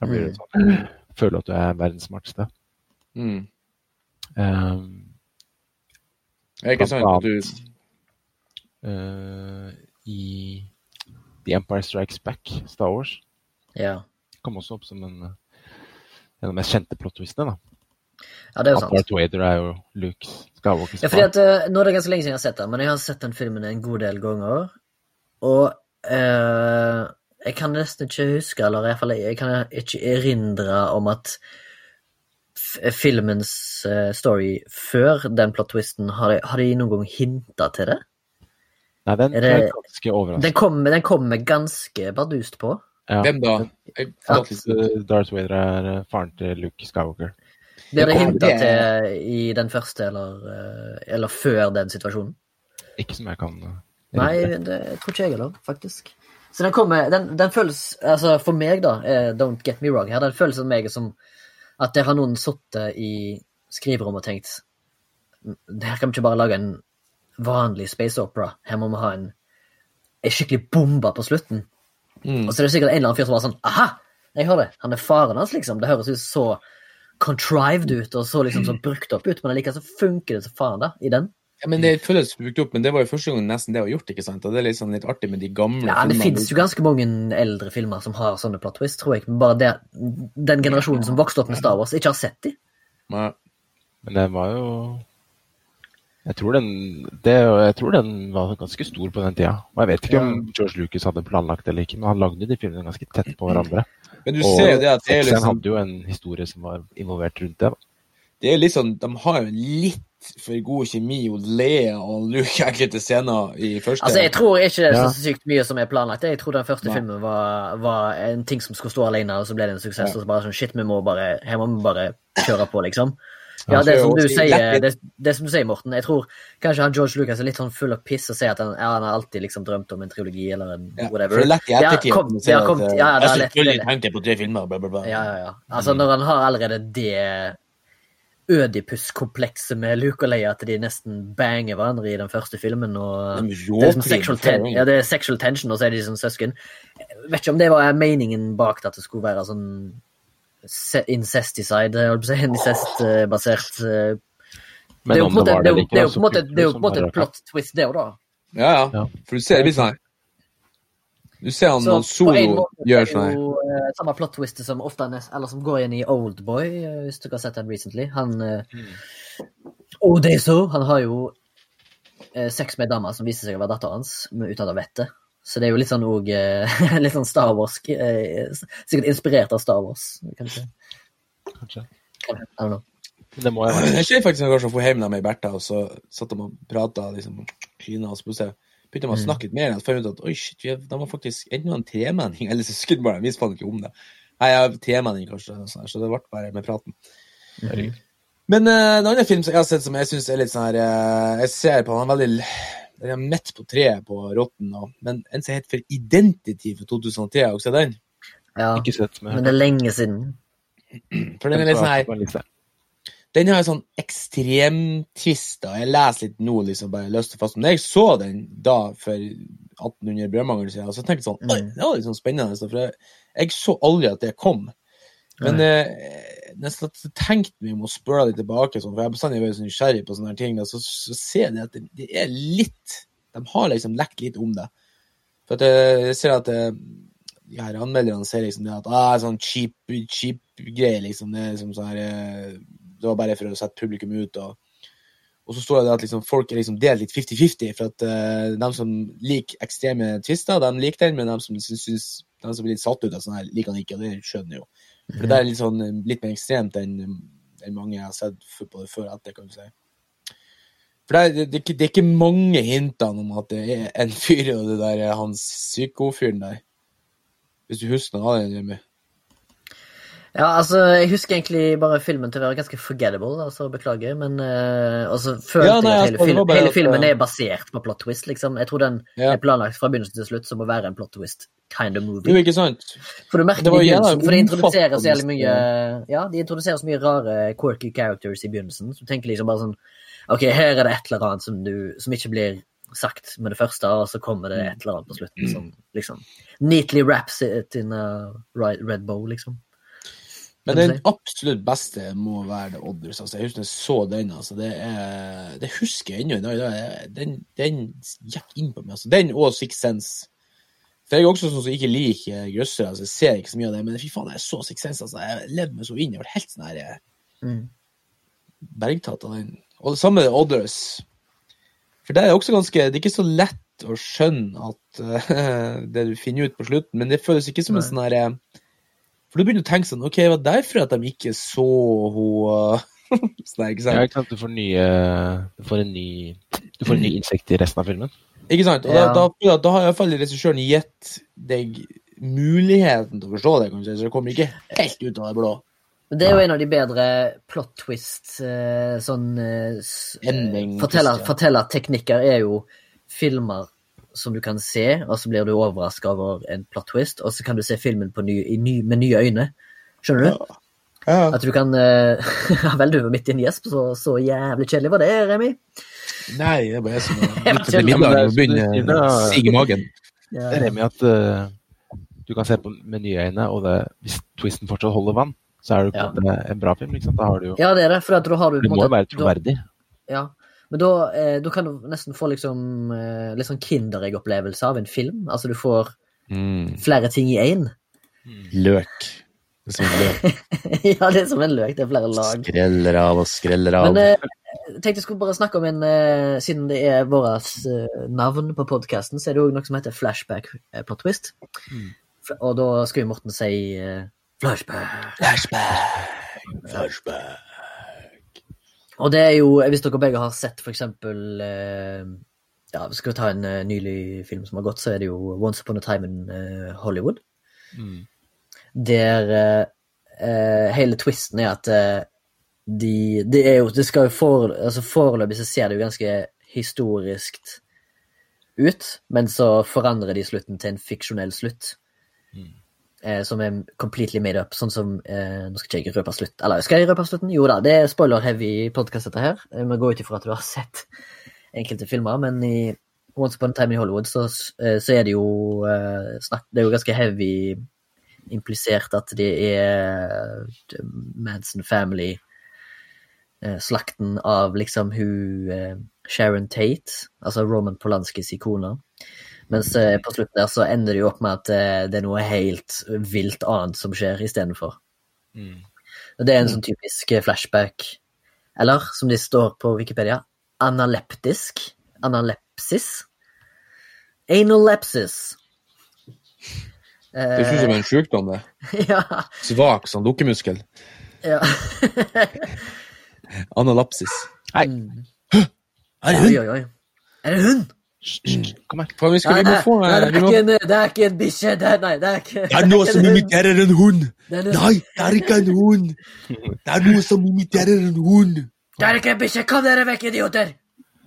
Da blir det sånn Føler at du er verdens smarteste. Mm. Um, Det er ikke sånn at du uh, i The Empire Strikes Back, Star Wars, ja. kom også opp som en, en av de mest kjente plot-twistene. ja, det er jo sant. Darth Vader er jo Luke Skywalkers Ja, fordi at uh, Nå er det ganske lenge siden jeg har sett den, men jeg har sett den filmen en god del ganger. Og eh, jeg kan nesten ikke huske, eller i hvert fall jeg kan ikke erindre om at filmens eh, story før den plot-twisten, har, de- har de noen gang hinta til det? Nei, den Er det- er ganske overraskende. Den kommer den kommer ganske bardust på. Ja. Hvem da? Jeg, At eh, Darth Vader er eh, faren til Luke Skywalker. Blir det hinta til i den første, eller, eh, eller før den situasjonen? Ikke som jeg kan eh, Nei, det tror ikke jeg heller, faktisk. Så den kommer Den, den føles Altså, for meg, da, eh, don't get me wrong her, den føles for meg som at der har noen sittet i skriverommet og tenkt "Mm, Her kan vi ikke bare lage en vanlig space opera. Her må vi ha en, en skikkelig bombe på slutten. Mm. Og så er det sikkert en eller annen fyr som var sånn Aha! Jeg hører det. Han er faren hans, liksom. Det høres ut så contrived ut og så liksom så brukt opp ut, men allikevel så funker det så faen, da, i den. Ja, men Det føles brukt opp, men det var jo første gang nesten det var gjort. ikke sant? Og det er litt sånn litt artig med de gamle Ja, det finnes jo ganske mange eldre filmer som har sånne plot twists, tror jeg. Men bare det, den generasjonen som vokste opp med Star Wars, ikke har sett de. Nei. Men den var jo jeg tror, den, det, jeg tror den var ganske stor på den tida. Og jeg vet ikke om George Lucas hadde planlagt det eller ikke, men han lagde de filmene ganske tett på hverandre. Men du Og ser jo det at det er liksom... liksom, hadde jo en historie som var involvert rundt det. da. det er sånn, De har jo litt for god kjemi, og le og Luke enkelte scener i første. Altså, Jeg tror ikke det er Ja. så sykt mye som er planlagt. Jeg tror den første Nei. filmen var, var en ting som skulle stå alene, og så ble det en suksess. Og så bare sånn, shit, vi må bare, her må vi bare kjøre på, liksom. Ja, Ja, det som du sier, det, det som du sier, Morten. Jeg tror kanskje han George Lucas er litt sånn full av piss og sier at han, ja, han har alltid liksom drømt om en trilogi eller en whatever. Ja, det er lett i har ettertid. ja, å det har kommet- ja, det jeg lett- selvfølgelig det- på tre filmer, bla, bla, bla. Ja, ja, ja. Altså, når han har allerede det Ødipus-komplekset med Luke og Leia, at de nesten banger hverandre i den første filmen. og... Det er, liksom sexual ten ja, det er sexual tension, og så er de som søsken. Jeg vet ikke om det var meningen bak det, at det skulle være sånn incesticide, incest-basert Det Men er jo om på en måte- var det er jo- det er jo på en måte- så det er jo på en måte som et plot twist, det òg, da. Ja, ja. For du ser det blir sånn her. Du ser han, Så på en Solo gjør sånn her. eh, samme plot twist som ofte eller som går igjen i Oldboy, eh, hvis dere har sett den recently. Han uh, Oh, det er! Han har jo uh, sex med ei dame som viser seg å være datteren hans, men uten at han vet det. Så det er jo litt sånn òg Litt sånn Star Wars Sikkert inspirert av Star Wars, kanskje. Kanskje. Det må jeg være. Jeg skjer faktisk en gang som for hjem med Bertha, og så satt de og prata liksom, og på plutselig begynte man å snakke litt mer. Og så fant ut at oi, shit, de har faktisk enda en tremenning eller søskenbarn. Jeg visste faen ikke om det. Nei, jeg har tremenning, kanskje, og sånn så det ble bare med praten. Herregud. Men uh, en annen film som jeg har sett som jeg syns er litt sånn her uh, Jeg ser på han er veldig Den er midt på treet på Rotten nå, men en som heter for Identity for 2003, har dere sett den? Ja, Ikke sett med men det er lenge siden. For den er litt sånn her Den har en sånn ekstremtvist. da. Jeg leser litt nå, liksom, bare løst og fast. Men jeg så den da for 1800 brødmangel siden, og så tenkte jeg sånn Oi, det var litt sånn spennende. For jeg, jeg så aldri at det kom. Men eh, nesten at jeg tenkte meg om å spørre deg tilbake, sånn, for jeg har bestandig vært så nysgjerrig på sånne her ting, da, så, så ser jeg at det, det er litt De har liksom lekt litt om det. For at jeg, jeg ser at eh, de her anmelderne ser liksom det at ah, sånn cheap, cheap greie, liksom. Det er liksom sånn her eh, Det var bare for å sette publikum ut. og og så står det at liksom, folk er liksom delt litt 50-50, for at uh, de som liker ekstreme tvister, de liker den, men de som synes, de som blir litt satt ut av sånn her, liker den ikke, og det skjønner jeg jo. For det er litt sånn eh, litt mer ekstremt enn enn mange jeg har sett på det før og etter, kan du si. For det er, det, er ikke, det er ikke mange hintene om at det er en fyr og det der er han psykofyren der. Hvis du husker noe av det, Jimmy. Ja, altså, jeg husker egentlig bare filmen til å være ganske forgettable, altså, beklager, men uh, også følte Ja, jeg at hele, film, bare hele filmen uh, er basert på plot twist, liksom. Jeg tror den Ja. er planlagt fra begynnelse til slutt som å være en plot twist kind of Jo, movie. ikke sant? For du merker det var i begynnelsen, for det introduserer så jævlig mye Ja, de introduserer så mye rare quirky characters i begynnelsen, så du tenker liksom bare sånn OK, her er det et eller annet som, du, som ikke blir sagt med det første, og så kommer det et eller annet på slutten som liksom neatly wraps it in a red bow, liksom. Men den absolutt beste må være The Others. Altså. Jeg husker jeg så den. Altså. Det, er, det husker jeg ennå i dag. Den, den gikk inn på meg. Altså. Den og Six Sense. For jeg er også sånn som ikke liker grøssere. Altså. Jeg ser ikke så mye av det, men fy faen, jeg så Six Sense. Altså. Jeg levde meg så inn. Jeg var helt sånn her eh, Mm. bergtatt av den. Og det samme med The Others. For det er også ganske Det er ikke så lett å skjønne at uh, det du finner ut på slutten, men det føles ikke som en sånn her eh, For du begynner å tenke sånn OK, det var derfor at de ikke så hun sånn ikke Ja, sant? ikke sant. Du får nye Du får en ny Du får en ny insekt i resten av filmen. Ikke sant? Og Ja. da, da, da har iallfall regissøren gitt deg muligheten til å forstå det, kanskje, så det kommer ikke helt ut av det blå. Men det er jo en av de bedre plot twist eh, sånn eh, s- forteller. Fortellerteknikker er jo filmer som du kan se, og så blir du overraska over en plot twist, og så kan du se filmen på ny, i ny, med nye øyne. Skjønner du? Ja. At du kan uh, Ja vel, du var midt i en gjesp, så, så jævlig kjedelig var det, Remi. Nei, det er bare sånn... som Jeg har vet middagen og begynner å sige i magen. Ja. Er at uh, du kan se på med nye øyne, og det, hvis twisten fortsatt holder vann, så er det Ja. en bra film. Da har du jo ja, det er det, for at da har du på må jo være da- troverdig. Ja, Men da, eh, da kan du nesten få liksom eh, litt sånn Kinderegg-opplevelse av en film. Altså du får Mm. flere ting i én. Løk. Det er som løk. ja, det er som en løk. Det er flere lag. Skreller av og skreller av. Men eh, jeg tenkte jeg skulle bare snakke om en eh, Siden det er vårt eh, navn på podkasten, så er det òg noe som heter flashback eh, plot twist. Mm. Og da skal jo Morten si eh, flashback. Flashback. Flashback. Og det er jo, hvis dere begge har sett for eksempel eh, Ja, skal vi ta en uh, nylig film som har gått, så er det jo Once Upon a Time in uh, Hollywood. Mm. Der uh, hele twisten er at de Det er jo Det skal jo for, altså Foreløpig så ser det jo ganske historisk ut, men så forandrer de slutten til en fiksjonell slutt. Eh, som er completely made up, sånn som eh, Nå skal ikke jeg røpe slutt. Eller skal jeg røpe slutten? Jo da, det er spoiler-heavy podkast, dette her. Eh, Vi går ut ifra at du har sett enkelte filmer, men i Once Upon a Time in Hollywood så, eh, så er det jo eh, snakk Det er jo ganske heavy implisert at det er eh, Manson Family Slakten av liksom hun Sharon Tate, altså Roman Polanskis ikone. Mens eh, på slutten der så ender det jo opp med at eh, det er noe helt vilt annet som skjer istedenfor. Mm. Og det er en sånn typisk eh, flashback, eller som de står på Wikipedia, analeptisk. Analepsis. Analepsis. Det høres ut som en sjukdom, det. ja, Svak som dukkemuskel. ja. Analapsis. Hei! Mm. Er Oi, oi, oi. Er det hund? Kom her. Faen, vi skal Nei, vi må få nei, det, er må... ikke en, det er ikke en bikkje. Det er, nei, det er ikke Det er noe som imiterer en hund! Det er en- Nei, det er ikke en hund! Det er noe som imiterer en hund! Det er ikke en bikkje! Kom dere vekk, idioter!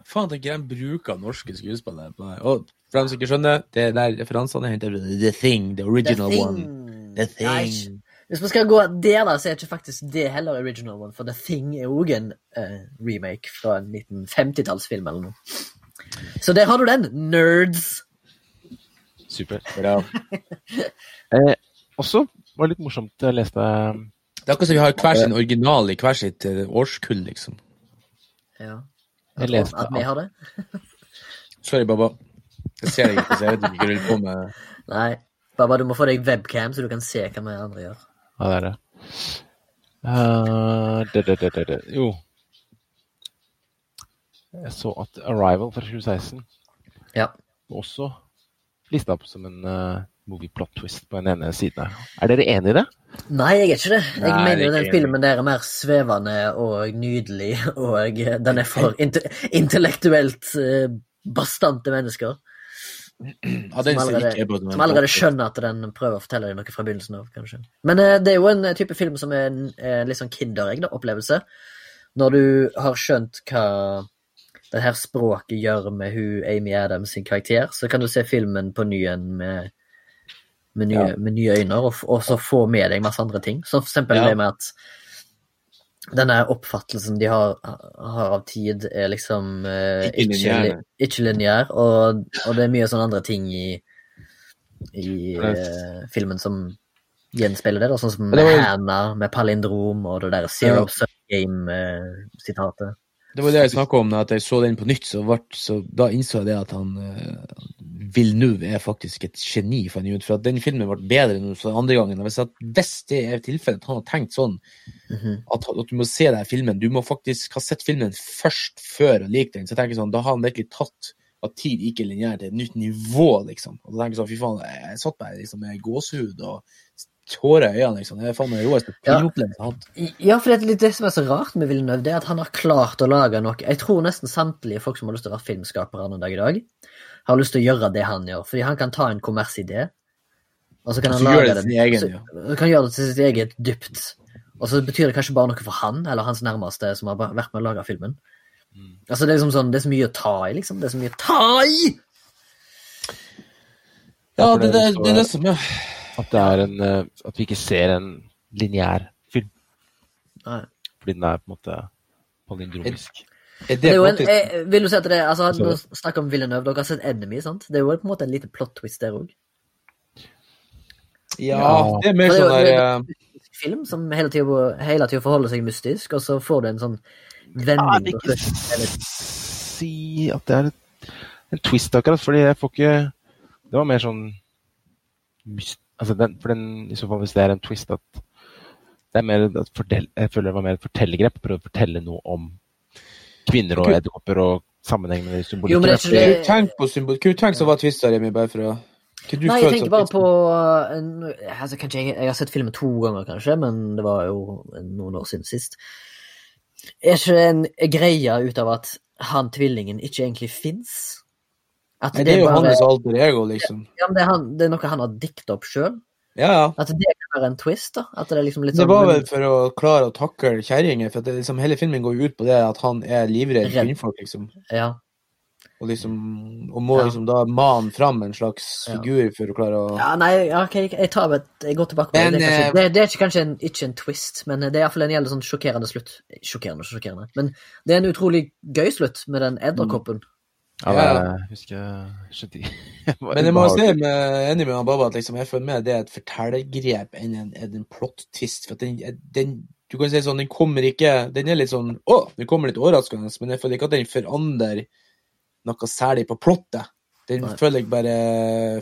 Faen, tenker jeg bruk av norske skuespillere på det. Og for dem som ikke skjønner, det der referansene er hentet fra The Thing, the original The one. Thing. Nei, Hvis man skal gå det, da, så er ikke faktisk det heller original one, for The Thing er òg en uh, remake fra en 1950-tallsfilm eller noe. Så der har du den, nerds! Super. Bra. Eh, også var det litt morsomt, å lese Det er akkurat som vi har hver sin original i hver sitt eh, årskull, liksom. Ja. Jeg leste At vi har det? Sorry, Baba. Jeg ser deg ikke, så jeg vet ikke hva du holder på med. Nei. Baba, du må få deg webcam, så du kan se hva vi andre gjør. Ja, det er det. Uh, det, det, det, det, det. Jo. Jeg så at Arrival fra 2016 Ja. også lista opp som en uh, movieplot twist på den ene siden her. Er dere enig i det? Nei, jeg er ikke det. Jeg Nei, mener er den filmen der er mer svevende og nydelig, og eh, den er for inte intellektuelt uh, bastante mennesker. Ja, Som allerede, som allerede skjønner at den prøver å fortelle deg noe fra begynnelsen av, kanskje. Men uh, det er jo en eh, type film som er en en litt sånn kinderegg-opplevelse. Når du har skjønt hva det her språket gjør med hun Amy Adams sin karakter, så kan du se filmen på ny med, med, nye, Ja. med nye øyne, og, og så få med deg masse andre ting. Som for eksempel Ja. det med at denne oppfattelsen de har, har av tid, er liksom eh, ikke lineær, og, og det er mye sånne andre ting i, i eh, filmen som gjenspeiler det, da, sånn som var Hannah med palindrom og det der Zero. Sum Game-sitatet. Det var det jeg snakka om, at jeg så den på nytt, så, vart, så da innså jeg det at han uh, Villeneuve er faktisk et geni, jeg ut. For at den filmen ble bedre enn den andre gangen. Hvis, at, hvis det er tilfellet at han har tenkt sånn, Mhm. at, at du må se den filmen Du må faktisk ha sett filmen først før og like den. Så jeg tenker sånn, Da har han virkelig tatt at tid ikke er lineær til et nytt nivå, liksom. Og da tenker jeg sånn, fy faen, jeg satt bare liksom, med gåsehud og tårer i øynene, liksom. Det er faen meg det råeste Ja. jeg har hatt. Ja, for det det som er så rart med Villeneuve, det er at han har klart å lage noe Jeg tror nesten samtlige folk som har lyst til å være filmskapere en dag i dag, har lyst til å gjøre det han gjør. Fordi han kan ta en kommersidé, og så kan han lage det det egen, så- ja. Han kan gjøre det til sitt eget dypt. Og så betyr det kanskje bare noe for han, eller hans nærmeste, som har vært med å lage filmen. Mm. Altså, det er liksom sånn, det er så mye å ta i, liksom. Det er så mye å ta i! Ja, det, det det, det er det som er At, det er en, eh, at vi ikke ser en lineær film. Nei. Fordi den er på en måte palindromisk. Er Det er jo en, jeg, vil du si at det er, altså, Nå snakker om Villeneuve, dere har sett Enemy, sant? Det er jo på en måte en liten plot twist der òg. Ja, det er mer er sånn der er eh, Film som hele tida hele tiden forholder seg mystisk, og så får du en sånn vending Jeg vil ikke si at det er en, en twist, akkurat, fordi jeg får ikke Det var mer sånn myst- altså den, For den, i så fall, hvis det er en twist, at det er mer at fortell, Jeg føler det var mer et fortellergrep. Prøve å fortelle noe om kvinner og edderkopper og sammenheng med Jo, men det er det- Tenk på symbol... Hva du tenker som var twista, Remi, bare for å du Nei, jeg tenker bare på altså, kanskje jeg, jeg har sett filmen to ganger, kanskje, men det var jo noen år siden sist. Er ikke en greie ut av at han tvillingen ikke egentlig fins? At Nei, det er jo bare- hans alter ego, liksom. Ja, men det, er han, det er noe han har dikta opp sjøl? Ja, ja. At det kan være en twist, da? Det liksom litt Det sånn var vel for å klare å takle kjerringer, for liksom, hele filmen går jo ut på det at han er livredd kvinnfolk, liksom. Ja. Og liksom og må Ja. liksom da mane fram en slags figur for å klare å ja nei, ok, jeg, tar et, jeg går tilbake på det. Men, Det er, kanskje, eh, det, det er kanskje en, ikke en twist, men det er iallfall en jævlig sånn sjokkerende slutt. Sjokkerende, sjokkerende. Men det er en utrolig gøy slutt med den edderkoppen. Ja, Ja. jeg husker jeg skjønte Men jeg må si jeg er enig med Baba at liksom, jeg føler med det er et fortellergrep enn en, en plot-twist. For at den, den Du kan si sånn, den kommer ikke Den er litt sånn Å, den kommer litt overraskende, men jeg føler ikke at den forandrer noe særlig på plottet. Den Nei. føler jeg bare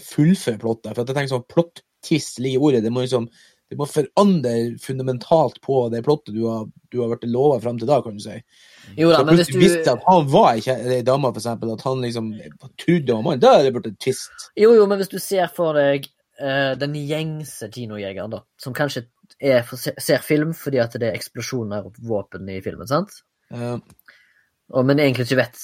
fullfører plottet. For at jeg tenker sånn plot-twist ligger i ordet. Det må liksom det må forandre fundamentalt på det plottet du har, du har vært lova fram til da, kan du si. Jo da, men hvis du visste at han var ikke ei dame, f.eks., at han liksom trodde han var mann, da er det blitt en twist. Jo, jo, men hvis du ser for deg uh, den gjengse kinojegeren, da, som kanskje er ser film fordi at det er eksplosjoner og våpen i filmen, sant? Uh, Og, men egentlig ikke vet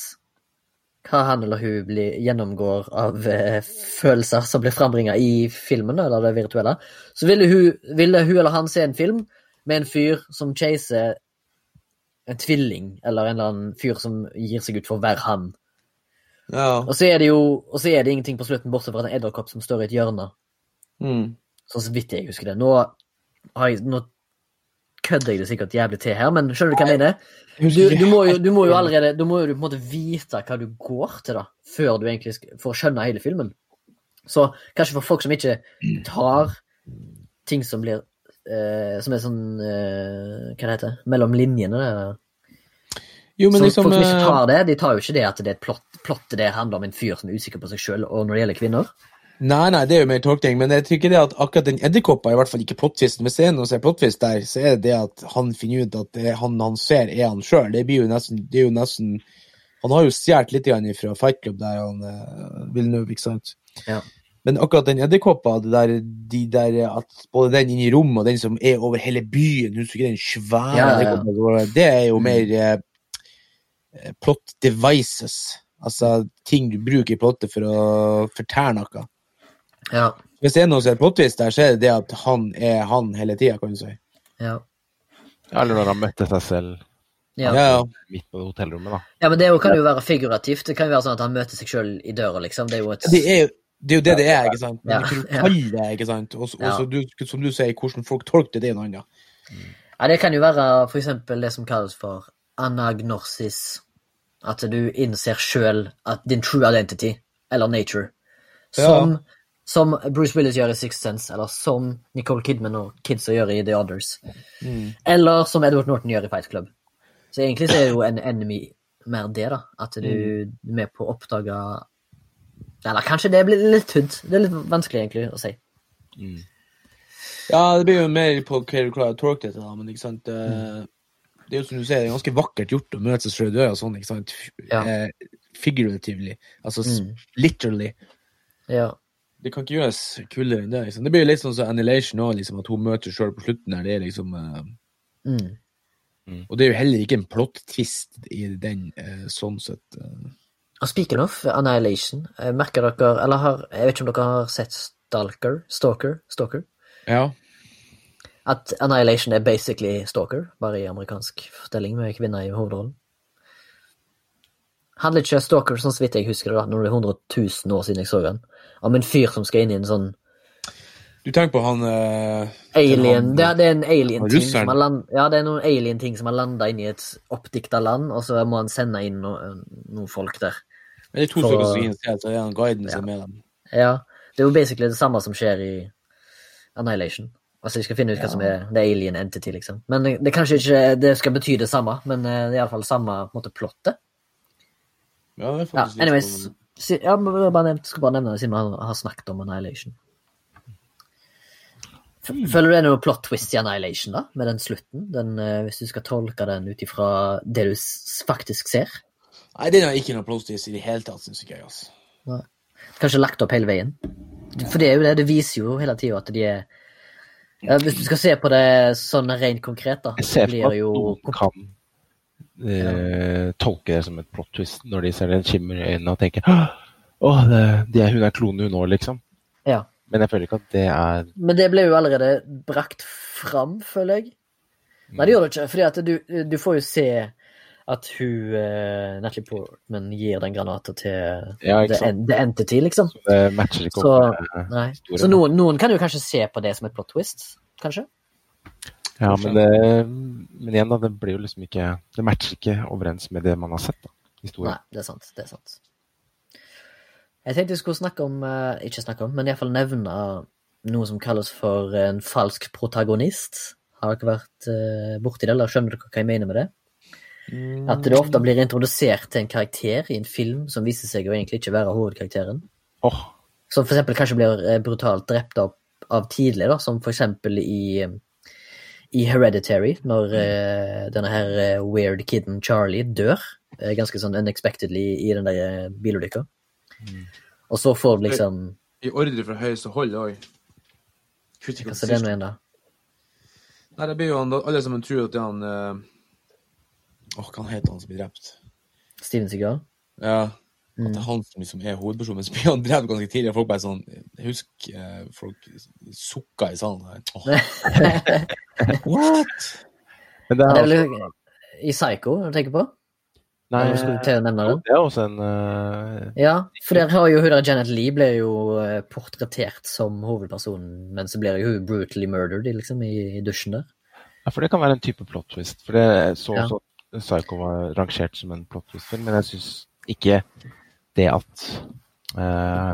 hva han eller hun blir, gjennomgår av eh, følelser som blir frambringa i filmen, eller det virtuelle, så ville hun, ville hun eller han se en film med en fyr som chaser en tvilling, eller en eller annen fyr som gir seg ut for å være han. ja. Og så er det jo og så er det ingenting på slutten, bortsett fra en edderkopp som står i et hjørne. Mm. Sånn så vidt jeg husker det. Nå, har jeg, nå kødder jeg det sikkert jævlig til her, men skjønner du hva jeg mener? Du, du, må jo, du må jo allerede Du må jo på en måte vite hva du går til, da, før du egentlig får skjønne hele filmen. Så kanskje for folk som ikke tar ting som blir eh, Som er sånn eh, Hva det heter Mellom linjene. Jo, men så liksom folk som ikke eh, tar det, de tar jo ikke det at det er et plott, plott det handler om en fyr som er usikker på seg sjøl, og når det gjelder kvinner. Nei, nei, det er jo mer tolkning, men jeg tror ikke det at akkurat den edderkoppa er i hvert fall ikke plottvisten. Hvis det er noen som er plottvist der, så er det det at han finner ut at det han, han ser, er han sjøl. Det blir jo nesten, det er jo nesten Han har jo stjålet litt fra Fight Club der, han uh, Villeneuve, ikke sant? Ja. Men akkurat den edderkoppa, de der, at både den inne i rommet og den som er over hele byen, husker du den svære Ja, ja, det er jo mer eh, eh, plot devices. Altså ting du bruker i plottet for å fortelle noe. Ja. Hvis det er noe som er plottvist der, så er det det at han er han hele tida, kan du si. Ja. Ja, eller når han møtte seg selv Ja. Ja, ja. midt på hotellrommet, da. Ja, men det kan jo være figurativt. Det kan jo være sånn at han møter seg sjøl i døra, liksom. Det er jo et Det er, jo- det er jo det det er, ikke sant? Men Ja, ja. kalle det, ikke sant? Og som du sier, hvordan folk tolker det, i er annen. Ja, det kan jo være for eksempel det som kalles for anagnosis. At du innser sjøl at din true identity, eller nature, som, som Bruce Willis gjør i Sixth Sense, eller som Nicole Kidman og kidsa gjør i The Others. Mm. Eller som Edward Norton gjør i Fight Club. Så egentlig så er det jo en enemy mer det, da. At du er med på å oppdage Eller kanskje det blir litt tynt. Det er litt vanskelig egentlig å si. Ja, det blir jo mer på hva du klarer å tolke dette, da, men ikke sant mm. Det er jo som du sier, det er ganske vakkert gjort å møte seg selv i døra sånn, ikke sant? Ja. Eh, figuratively. Altså Mm. literally. Ja. Det kan ikke gjøres kulere enn det. Liksom. Det blir litt sånn som Annihilation òg, liksom, at hun møter sjøl på slutten der. Det er liksom uh, Mm. Og det er jo heller ikke en plot-twist i den, uh, sånn sett. Uh. Speaking of Annihilation, merker dere Eller har, jeg vet ikke om dere har sett Stalker? Stalker? Stalker? Ja. At Annihilation er basically Stalker, bare i amerikansk fortelling med kvinner i hovedrollen. Handler ikke Stalker, sånn så vidt jeg husker det, når det er 100 000 år siden jeg så den, om en fyr som skal inn i en sånn Du tenker på han uh, alien han- Det er, det er en alien-ting som har land, Ja, det er noen alien-ting som har landa inn i et oppdikta land, og så må han sende inn no, noen folk der. Men det er to stykker som skal inn, så er det han guiden som er med. Ja, det er jo basically det samme som skjer i Annihilation. Altså, de skal finne ut hva som er the alien entity, liksom. Men det, er kanskje ikke det skal bety det samme, men eh, det er iallfall samme på en måte plottet. Ja, det er faktisk ja, anyways. sånn- Si, ja, jeg bare nevnt, skal bare nevne det siden vi har, snakket om Annihilation. Hmm. Føler du det er noe plot twist i Annihilation, da? Med den slutten? Den, eh, hvis du skal tolke den ut ifra det du faktisk ser? Nei, det er ikke noe plot twist i det hele tatt, syns ikke jeg. altså. Kanskje lagt opp hele veien? For det er jo det, det viser jo hele tida at de er Hvis du skal se på det sånn rent konkret, da, så blir det jo kan eh, tolker det som et plot twist når de ser den kimmer i øynene og tenker Å, det, de er, hun er klonen hun nå, liksom. Ja. Men jeg føler ikke at det er Men det ble jo allerede brakt fram, føler jeg. Nei, det gjør det ikke. at du, du får jo se at hun uh, Natalie Portman gir den granaten til Ja, the, the Entity, liksom. Det matcher ikke Så, opp med Så noen, noen kan jo kanskje se på det som et plot twist, kanskje? Ja, men, men igjen, da. Det blir jo liksom ikke Det matcher ikke overens med det man har sett, da. Historien. Nei, det er sant. Det er sant. Jeg tenkte jeg skulle snakke om eh, Ikke snakke om, men iallfall nevne noe som kalles for en falsk protagonist. Har dere vært uh, borti det, eller skjønner dere hva jeg mener med det? At det ofte blir introdusert til en karakter i en film som viser seg å egentlig ikke være hovedkarakteren. Oh. Som for eksempel kanskje blir eh, brutalt drept opp av tidlig, da, som for eksempel i, i Hereditary, når uh, denne her eh, weird kiden Charlie dør. uh, ganske sånn unexpectedly i den der bilulykka. Mm. Og så får du liksom I ordre fra høyeste hold òg. Hva er det nå igjen, da? Nei, det blir jo han, alle sammen tror at det er han Åh, hva heter han som blir drept? Steven Seagal? Ja, at det er han som liksom er hovedpersonen. Men så blir han drevet ganske tidlig, og folk bare sånn husker eh, folk sukka i salen her. Åh, what? Men det er, det er også, vel i Psycho du tenker på? nei, til å nevne den? det er også en uh... Ja, for der har jo hun der Janet Lee ble jo eh, portrettert som hovedpersonen, men så blir jo hun brutally murdered liksom, i, i dusjen der. Ja, for det kan være en type plot twist. For det så Ja. også at Psycho var rangert som en plot twist-film, men jeg syns ikke det at uh,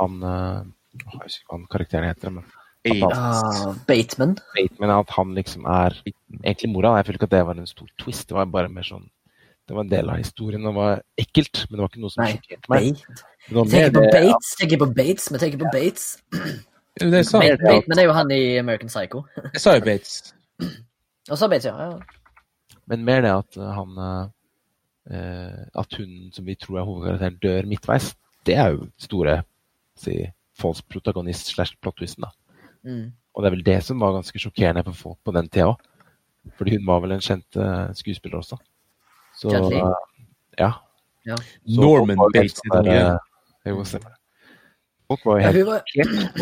han eh, Jeg husker ikke hva han karakteren heter, men at han, Ah, Bateman. men at han liksom er egentlig mora. Jeg føler ikke at det var en stor twist. Det var bare mer sånn Det var en del av historien. Det var ekkelt, men det var ikke noe som sjokkerte meg. Det Vi tenker mer på det at- Bates, tenker på Bates, vi tenker på Bates. Det sa, Bate, Bateman er jo han i American Psycho. jeg sa jo Bates. Og så Bates, ja. ja. Men mer det at uh, han uh, eh, At hun som vi tror er hovedkarakteren, dør midtveis. Det er jo store si, false protagonist slash plot twisten, da. Mm. Og det er vel det som var ganske sjokkerende for folk på den tida òg. Fordi hun var vel en kjent uh, skuespiller også. Så uh, ja. Ja. Så Norman Bates. i uh, Jo, stemmer det. Folk var jo Ja, helt hun var,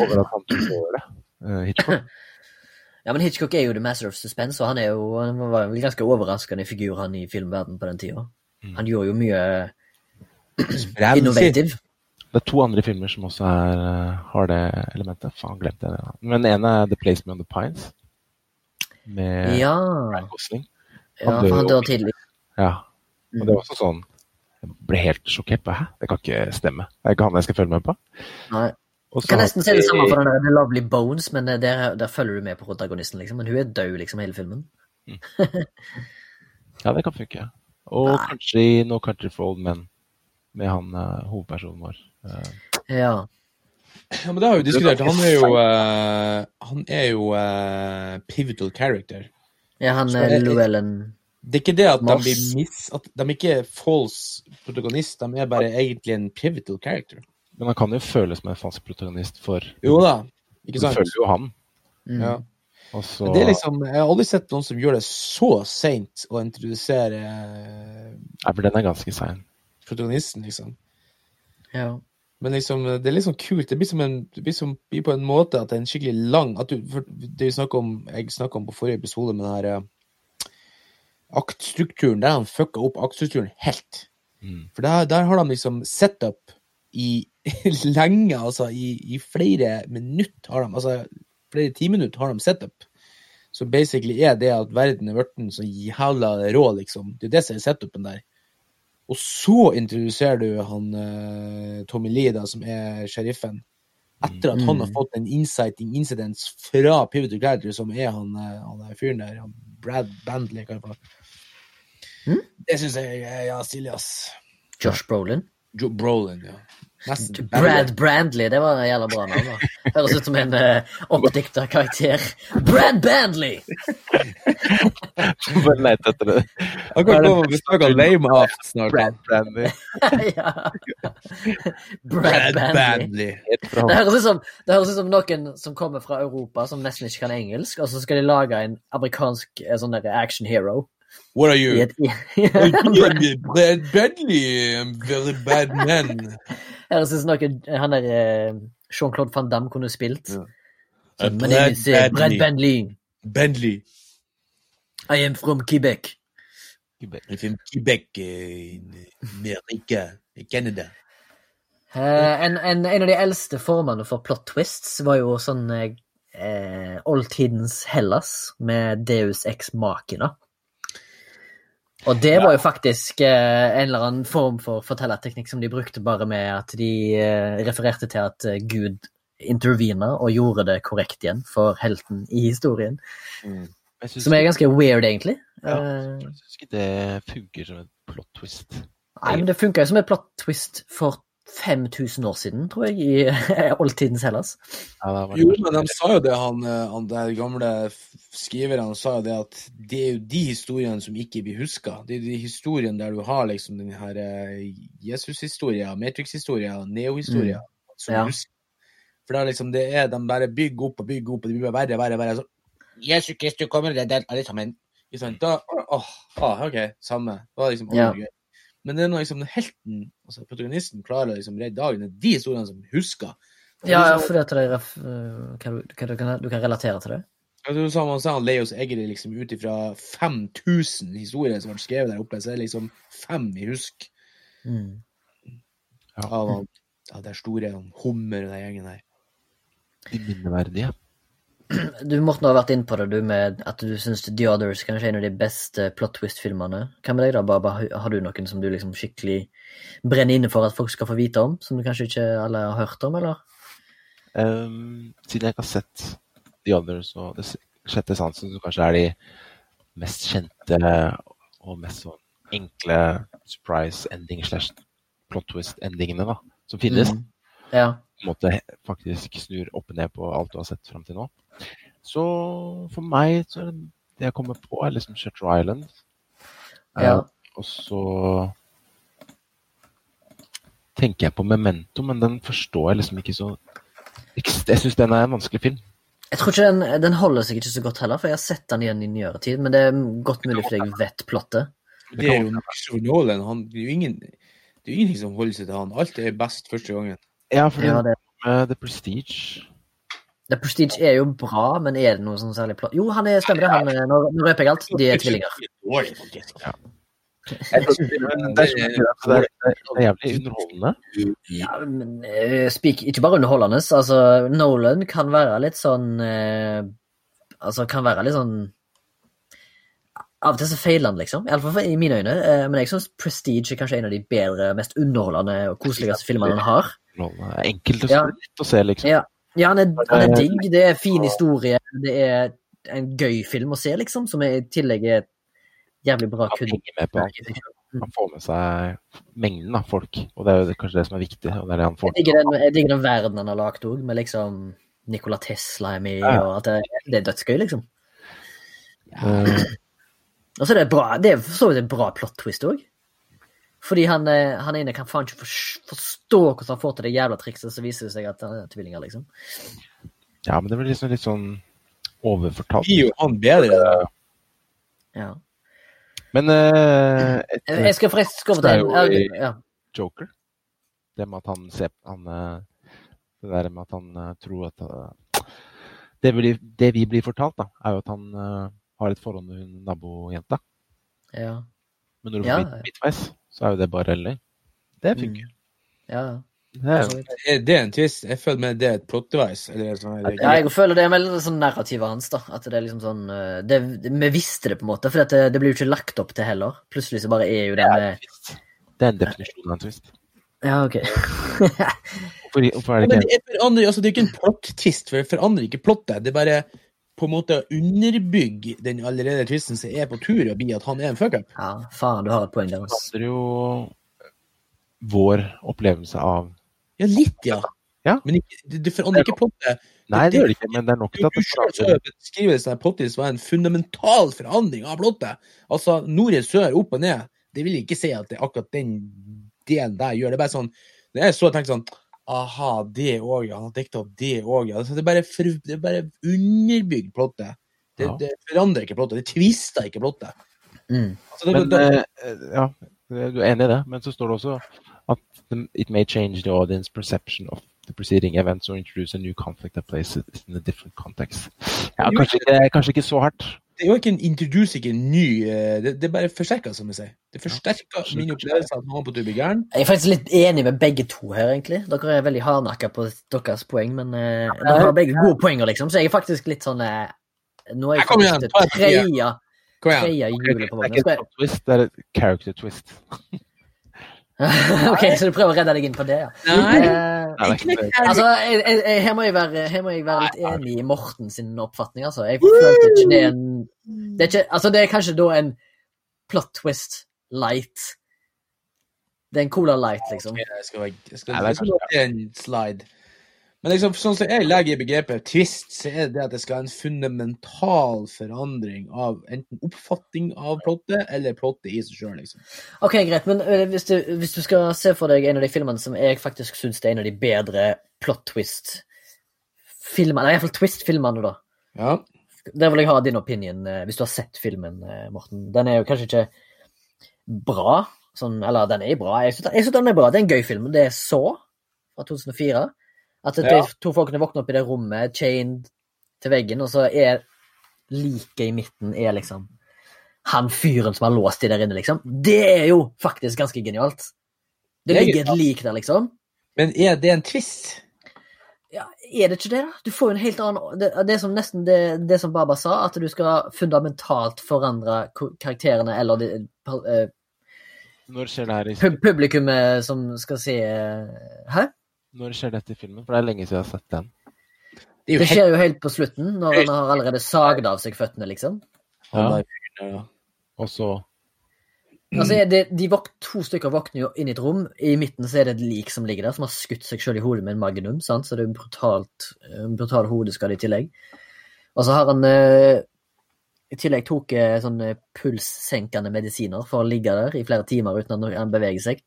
over at han tok over det. Uh, Hitchcock. ja, men Hitchcock er jo the master of suspense, og han er jo han var jo en ganske overraskende figur han i filmverden på den tida. Mm. Han gjorde jo mye Ramsey. innovative. Det er to andre filmer som også er, uh, har det elementet. Faen, glemte jeg det. Men den ene er The Place Beyond the Pines. Med Ja, Ryan Gosling. ja Han dør for han dør tidlig. Ja. Og Mm. det var også sånn Jeg ble helt sjokkert. Hæ? Det kan ikke stemme. Det er ikke han jeg skal følge med på. Nei. Du Jeg kan nesten se det samme for den der The Lovely Bones, men eh, der, der følger du med på protagonisten, liksom. Men hun er død, liksom, hele filmen. Ja, det kan funke. Og Nei. kanskje i No Country for Old Men, med han eh, hovedpersonen vår. Eh, Ja. Ja, men det har vi diskutert. Han er jo, eh, han er jo eh, pivotal character. ja han Så er Llewellyn Det er ikke det at de blir miss... At de ikke er false protagonist, de er bare egentlig en pivotal character. men han kan jo føles som en falsk protagonist, for Jo da, ikke du sant? følger jo han. mm. Ja. Så det er liksom, jeg har aldri sett noen som gjør det så seint å introdusere Ja, Nei, for den er ganske sein. protagonisten, liksom. Ja. Men liksom, det er liksom kult. Det blir som en, det blir som, på en måte at det er en skikkelig lang at du, for Det vi snakket om, jeg snakka om på forrige episode med den her eh, aktstrukturen, der han fucka opp aktstrukturen helt. Mm. For der, der har de liksom setup i lenge, altså i, i flere minutter har de, altså flere timinutter har de setup. Så basically er det at verden er blitt så jævla rå, liksom. Det er det som er setupen der. Og så introduserer du han eh, Tommy Lee, da, som er sheriffen. Etter at han har Mm. fått en inciting incident fra Pivotal Gladder, som er han, eh, han der fyren der, han Brad Bandley, hva det. Mm? Det syns jeg er ja, stilig, ass. Josh Brolin. Jo, Brolin, ja. Nesten. Brad Brandley, det var en jævla bra navn. Høres ut som en uh, oppdikta karakter. Brad Bandley! Bare lete etter det. Han kan komme og lame Lamehaft snart. Brad. Brandy. ja. Brad Brad Bandley. Det høres, ut som, som noen som kommer fra Europa som nesten ikke kan engelsk, og så skal de lage en amerikansk eh, sånn action hero. What are I you? Brad Badley, I'm very bad man. høres ut som noe han der eh, Jean-Claude Van Damme kunne spilt. Ja. My Brad uh, Brad Bentley. Bentley. I am from Quebec. I'm from Quebec, uh, in America, Canada. Uh, en, en, en av de eldste formene for plot twists var jo sånn eh, eh, oldtidens Hellas med Deus ex machina. Og det var jo faktisk eh, en eller annen form for fortellerteknikk som de brukte bare med at de eh, refererte til at eh, Gud intervena og gjorde det korrekt igjen for helten i historien. Mm. Som er ganske weird, egentlig. Ja. Eh, jeg synes ikke det funker som et plot twist. Nei, men det funka jo som et plot twist for 5000 år siden, tror jeg, i oldtidens Hellas. Ja, da Jo, men de sa jo det, han, eh, han der gamle skriveren sa jo det at det er jo de historiene som ikke blir huska. Det er de historiene der du har liksom den her eh, Jesus-historia, Matrix-historia, Neo-historia. som Ja. husker. For det er liksom, det er, de bare bygger opp og bygger opp, og det blir bare verre, verre, verre. Så, Jesus Kristus kommer, det er alle sammen. Ikke sant? Da, åh, ah, ok, samme. Det var liksom Ja. gøy. Men det er når liksom helten, altså protagonisten, klarer å liksom redde dagen. Det er de historiene som husker. Ja, ja fordi at det er ref, øh, du, hva du, kan, du kan relatere til det. Ja, du sa man sa Leos Eggerli liksom ut ifra 5000 historier som ble skrevet der oppe, så er det liksom fem i husk Mm. av, han- av det store om Hummer og den gjengen der. De minneverdige. Du Morten har vært inn på det, du, med at du syns The Others kanskje er en av de beste plot twist-filmene. Hva med deg, da, Baba? Har du noen som du liksom skikkelig brenner inne for at folk skal få vite om, som du kanskje ikke alle har hørt om, eller? Um, siden jeg ikke har sett The Others og Det sjette sansen, som kanskje er de mest kjente og mest sånn enkle surprise ending slash plot twist-endingene da, som finnes, Mm. Ja. På en måte faktisk snur opp og ned på alt du har sett fram til nå. Så for meg så er det, det jeg kommer på, er liksom Shutter Island. Ja. Eh, og så tenker jeg på Memento, men den forstår jeg liksom ikke så Jeg syns den er en vanskelig film. Jeg tror ikke den, den holder seg ikke så godt heller, for jeg har sett den igjen i nyere tid. Men det er godt mulig fordi jeg vet plottet. Det er jo Nolan. Han, det er jo ingen, det er jo ingenting som holder seg til han. Alt er best første gangen. Ja, for Ja, det, med The Prestige The Prestige er jo bra, men er det noe sånn særlig plott? Jo, han er, stemmer det. Han, er- nå, nå røper jeg alt. De er tvillinger. Det, er, det, er jævlig underholdende. Ja, men uh, speak, ikke bare underholdende. Altså, Nolan kan være litt sånn uh, Altså, kan være litt sånn Av og til så feiler han, liksom. Iallfall i mine øyne. Uh, men jeg syns Prestige er kanskje en av de bedre, mest underholdende og koseligste filmene han har. Underholdende. Enkelt og Ja. å se, liksom. Ja, ja han, er, han er digg. Det er fin historie. Det er en gøy film å se, liksom, som i tillegg er jævlig bra Han kun. henger med på alt. Han får med seg mengden av folk, og det er jo kanskje det som er viktig. og det er det han får Jeg digger den, jeg digger den verden han har lagd òg, med liksom Nikola Tesla er med, Ja. og at det, det er dødsgøy, liksom. Ja. Og så er det bra, det er for så vidt en bra plot twist òg. Fordi han, eh, han ene kan faen ikke forstå hvordan han får til det jævla trikset, så viser det seg at han er tvillinger, liksom. ja, men det blir liksom litt sånn overfortalt. Blir jo han bedre? Ja. Men uh, et, Jeg skal forresten skåre over Det er til en ja. Joker. Det med at han ser han, eh, Det der med at han tror at det, blir, det vi blir fortalt, da, er jo at han uh, har et forhold med hun nabojenta. ja. Men når du får ja. midtveis, så er jo det bare løgn. Det funker. ja. Det er. Er det en twist? Jeg føler med det er et plot device. Eller sånn Ja, jeg føler det er veldig sånn narrativet hans, da. At det er liksom sånn eh, det, Vi visste det, på en måte, for det, det blir jo ikke lagt opp til heller. Plutselig så bare er jo det med det er en definisjon av en twist. Ja, OK. Hvorfor, hvorfor er Ja, det men ikke det, er forandrer, altså, det er ikke en plot-twist, for det forandrer ikke plottet. Det er bare på en måte underbygge den allerede tvisten som er på tur og bli at han er en fuckup. Ja, faen, du har et poeng der. Det handler jo vår opplevelse av Ja, litt, ja. Ja. Men ikke, det, det forandrer ikke på det. Nei, det gjør det ikke, men det er nok Du, til at det beskrivelsen av Pottis var en fundamental forandring av plottet. Altså nord er sør, opp og ned. Det vil ikke si at det er akkurat den delen der gjør. Det er bare sånn Når jeg så tenkte sånn Aha, det òg. Han har dikta opp det òg, ja. Det bare, det bare underbygd plottet. Det, Ja. det forandrer ikke plottet. Det tvister ikke plottet. Mm. Altså, det, Men det, eh, ja, du er enig i det, men så står det også at it may change the audience perception of the preceding events or introduce a new conflict that plays it in a different context. Ja, kanskje kanskje ikke så hardt. Det er jo ikke en introduce, ikke en ny eh, Det, det er bare forsterka, som jeg sier. Det forsterker ja. min opplevelse av at noen på tur blir gæren. Jeg er faktisk litt enig med begge to her, egentlig. Dere er veldig hardnakka på deres poeng, men eh, dere har begge gode poenger, liksom, så jeg er faktisk litt sånn eh, Nå er jeg igjen, faktisk et tredje. tredje, igjen. hjulet på Det er ikke twist, det er et character twist. ok, så du prøver å redde deg inn på det, ja. Nei, Altså, jeg, jeg, jeg, her, må jeg være, her må jeg være litt enig i Morten sin oppfatning, altså. Jeg følte ikke det en det er, ikke, altså, det er kanskje da en plot twist light. Det er en Cola light, liksom. Jeg skal, jeg skal, jeg det er jeg skal jeg skal, en slide. Men liksom, sånn som jeg legger i begrepet twist, så er det at det skal en fundamental forandring av enten oppfatning av plottet eller plottet i seg sjøl. Liksom. Ok, greit, men øh, hvis, du, hvis du skal se for deg en av de filmene som jeg faktisk syns er en av de bedre plot twist-filmene, eller iallfall twist-filmene, da. Ja. Der vil jeg ha din opinion, eh, hvis du har sett filmen, eh, Morten. Den er jo kanskje ikke bra, sånn, eller den er bra. Jeg syns den er bra. Det er en gøy film. Det er så fra 2004. At de Ja. to folkene våkner opp i det rommet, chained til veggen, og så er liket i midten er liksom han fyren som har låst de der inne, liksom. Det er jo faktisk ganske genialt. Det Det er ligger et lik der, liksom. Men er det en twist? Ja, er det ikke det, da? Du får jo en helt annen Det, det er som nesten det, det som Baba sa, at du skal fundamentalt forandre karakterene eller de, uh, Når skjer det her pub publikummet som skal se Hæ? Når skjer dette i filmen? For det er lenge siden jeg har sett den. Det Det skjer jo helt på slutten, når han har allerede sagd av seg føttene, liksom. Ja. Og så Altså, det, de To stykker våkner jo inn i et rom. I midten så er det et lik som ligger der, som har skutt seg sjøl i hodet med en magnum. sant? Så det er en brutalt, en brutal hodeskade i tillegg. Og så har han eh, i tillegg tok eh, sånne pulssenkende medisiner for å ligge der i flere timer uten at han beveger seg.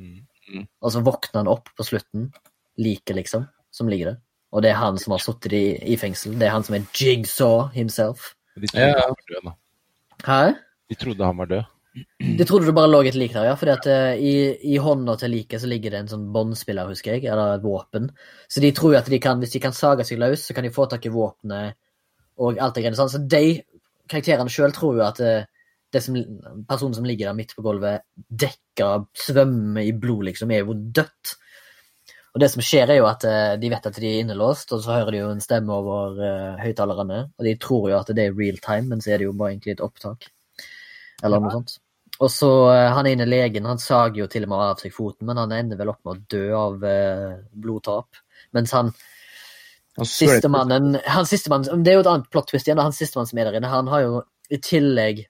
mm. Og så våkner han opp på slutten, like liksom, som ligger der. Og det er han som har sittet i, i fengsel. Det er han som er Jigsaw himself. De trodde Ja. han var død, da. Hæ? De trodde han var død. De trodde det bare lå et lik der, ja. Fordi at eh, i, i hånda til liket så ligger det en sånn båndspiller, husker jeg, eller et våpen. Så de tror jo at de kan, hvis de kan sage seg løs, så kan de få tak i våpenet og alt det greiene sånn. Så de karakterene sjøl tror jo at det som, personen som ligger der midt på gulvet, dekka, svømmer i blod, liksom, er jo dødt. Og det som skjer, er jo at eh, de vet at de er innelåst, og så hører de jo en stemme over uh, høyttalerne. Og de tror jo at det er real time, men så er det jo bare egentlig et opptak. Eller noe sånt. Og så uh, Han ene legen han sager jo til og med av seg foten, men han ender vel opp med å dø av uh, blodtap. Mens han Sistemannen han sistemann, Det er jo et annet plot twist igjen. Han sistemann som er der inne, han har jo i tillegg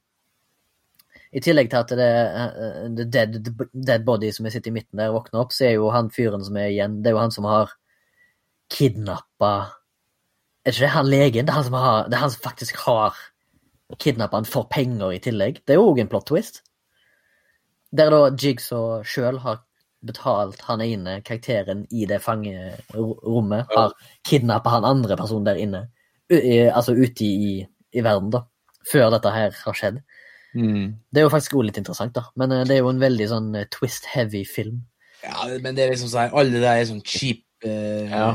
I tillegg til at det eh, the dead, dead body som sitter i midten der, våkner opp, så er jo han fyren som er igjen, det er jo han som har kidnappa Er ikke det han legen? Det er han som, har, det er han som faktisk har kidnappa han for penger i tillegg. Det er jo òg en plot twist. Der da Jigsaw sjøl har betalt han ene karakteren i det fangerommet, har kidnappa han andre personen der inne. Altså ute i, i verden, da. Før dette her har skjedd. Mm. Det er jo faktisk også litt interessant, da. Men eh, det er jo en veldig sånn eh, twist-heavy film. Ja, men det er liksom sånn Alle det der er sånn cheap uh, Ja.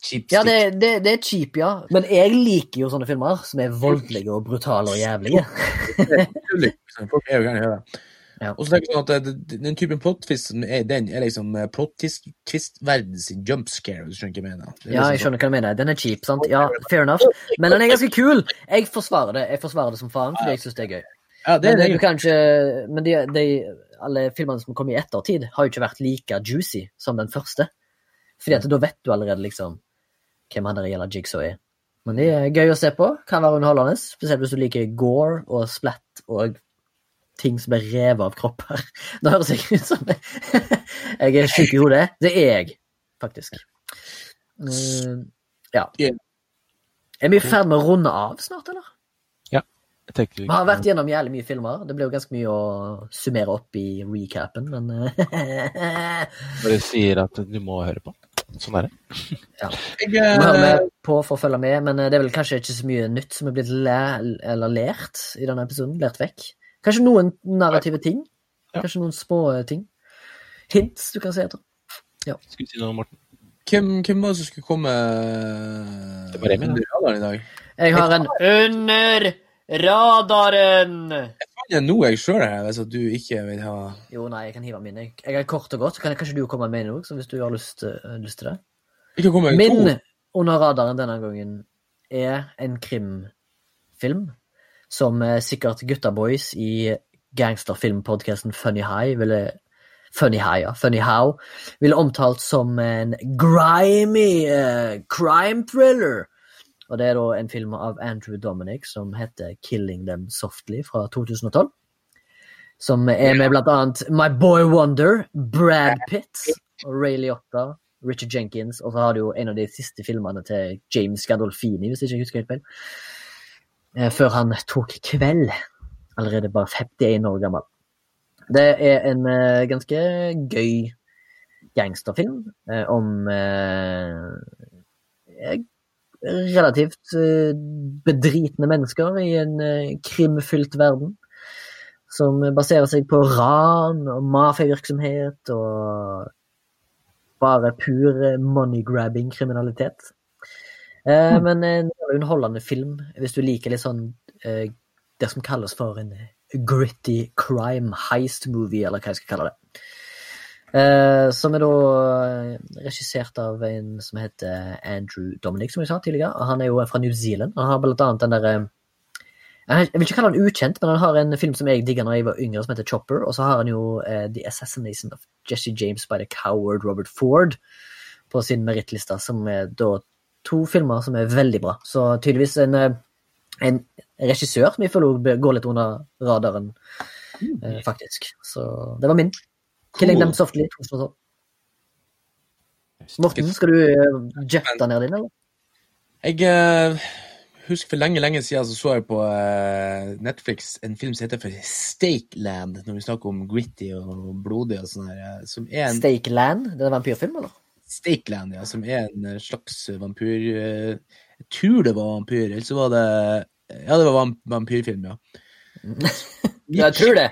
cheap Ja, det, det, det er cheap, ja. Men jeg liker jo sånne filmer som er voldelige og brutale og jævlige. Folk er jo gjerne det. Ja. Og så tenker jeg sånn at Den typen plot twist som er den, er liksom plot twist, twist-verden jump scare, hvis du skjønner hva jeg mener. Er Ja, liksom jeg skjønner hva du mener. Den er cheap, sant? Ja, fair enough. Men den er ganske kul! Jeg forsvarer det Jeg forsvarer det som faen, fordi jeg syns det er gøy. Ja, det Men, det. du kan ikke, men de, de, alle filmene som kom i ettertid, har jo ikke vært like juicy som den første. Fordi at da vet du allerede liksom hvem han der gjelder Jigsaw er. Men det er gøy å se på. Kan være underholdende. Spesielt hvis du liker gore og splatt og ting som er revet av kropper. Nå høres jeg ut som jeg er syk i hodet. Det er jeg, faktisk. Eh, ja. Ja. Er vi i ferd med å runde av snart, eller? Vi har vært gjennom jævlig mye filmer. Det ble jo ganske mye å summere opp i recapen, men eh, bare sier at du må høre på. Sånn er det. Jeg, Vi hører eh, med på for å følge med, men det er vel kanskje ikke så mye nytt som er blitt læ eller lært i denne episoden. Lært vekk. Kanskje noen narrative ting. Ja. Kanskje noen små ting. Hints du kan se etter. Skulle si noe, Morten? hvem, hvem var det som skulle komme Det var Remi, da. under radaren i dag? Jeg har en Under radaren! Fant er noe jeg sjøl her, hvis du ikke vil ha Jo, nei, jeg kan hive min. Jeg, jeg er kort og godt. Kan kanskje du komme med noe, òg, hvis du har lyst, eh, lyst til det? Ikke komme med Min to? under radaren denne gangen er en krimfilm som eh, sikkert gutta boys i gangsterfilmpodcasten Funny High ville Funny High, ja. Funny How ville omtalt som en grimy uh, crime thriller. Og det er da en film av Andrew Dominic som heter Killing Them Softly fra 2012. Som er med blant annet My Boy Wonder, Brad Pitt og Ray Liotta, Richard Jenkins, og så har du jo en av de siste filmene til James Gandolfini, hvis jeg ikke husker helt feil. Eh, Før han tok kveld, allerede bare 51 år gammel. Det er en eh, ganske gøy gangsterfilm eh, om eh, relativt eh, bedritne mennesker i en eh, krimfylt verden. Som baserer seg på ran og mafiavirksomhet og bare pur eh, money-grabbing kriminalitet. Mm. Men en underholdende film, hvis du liker litt sånn det som kalles for en gritty crime heist movie, eller hva jeg skal kalle det. Eh, som er da eh, regissert av en som heter Andrew Dominic, som jeg sa tidligere. Han er jo fra New Zealand. Han har blant annet den derre Jeg vil ikke kalle han ukjent, men han har en film som jeg digga da jeg var yngre, som heter Chopper. Og så har han jo eh, The Assassination of Jesse James by the Coward Robert Ford på sin merittliste, som er da to filmer som er veldig bra. Så tydeligvis en, eh, en regissør som jeg føler går litt under radaren, eh, faktisk. Så det var min. Killing Them Softly 2012. Morten, skal du uh, jette ned din, eller? Jeg uh, husker for lenge lenge siden så så jeg på uh, Netflix en film som heter for Stakeland, når vi snakker om gritty og blodig og sånn her. eh, Som er en Stakeland? Det er en vampyrfilm, eller? Stakeland, ja. Som er en eh, slags vampyr... eh, Jeg tror det var vampyr, eller så var det Ja, det var vamp vampyrfilm, ja. Jeg tror det.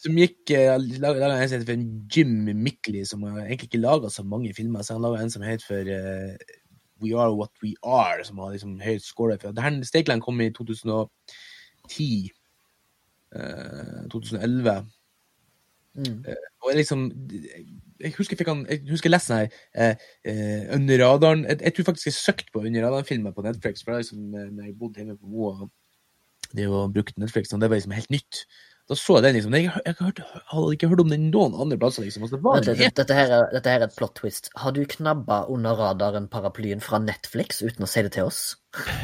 Som gikk eh, Laga en som heter Jim Mickley, som egentlig ikke laga så mange filmer. Så han laga en som heter for uh, We Are What We Are, som har liksom høyt score. Her Stakeland kom i 2010. Uh, 2011. Mm. Og jeg liksom Jeg husker jeg fikk han Jeg husker jeg leste den her uh, eh, Under radaren jeg, jeg tror faktisk jeg søkte på Under radaren-filmer på Netflix. For er liksom, eh, når jeg bodde hjemme på Moa det å bruke Netflix, og det var liksom helt nytt. Da så jeg den liksom. Jeg, jeg, jeg, hadde ikke hørt om den noen andre plasser. liksom. Altså, det var Vent helt, dette, her er, dette her er et plot twist. Har du knabba under radaren-paraplyen fra Netflix uten å si det til oss?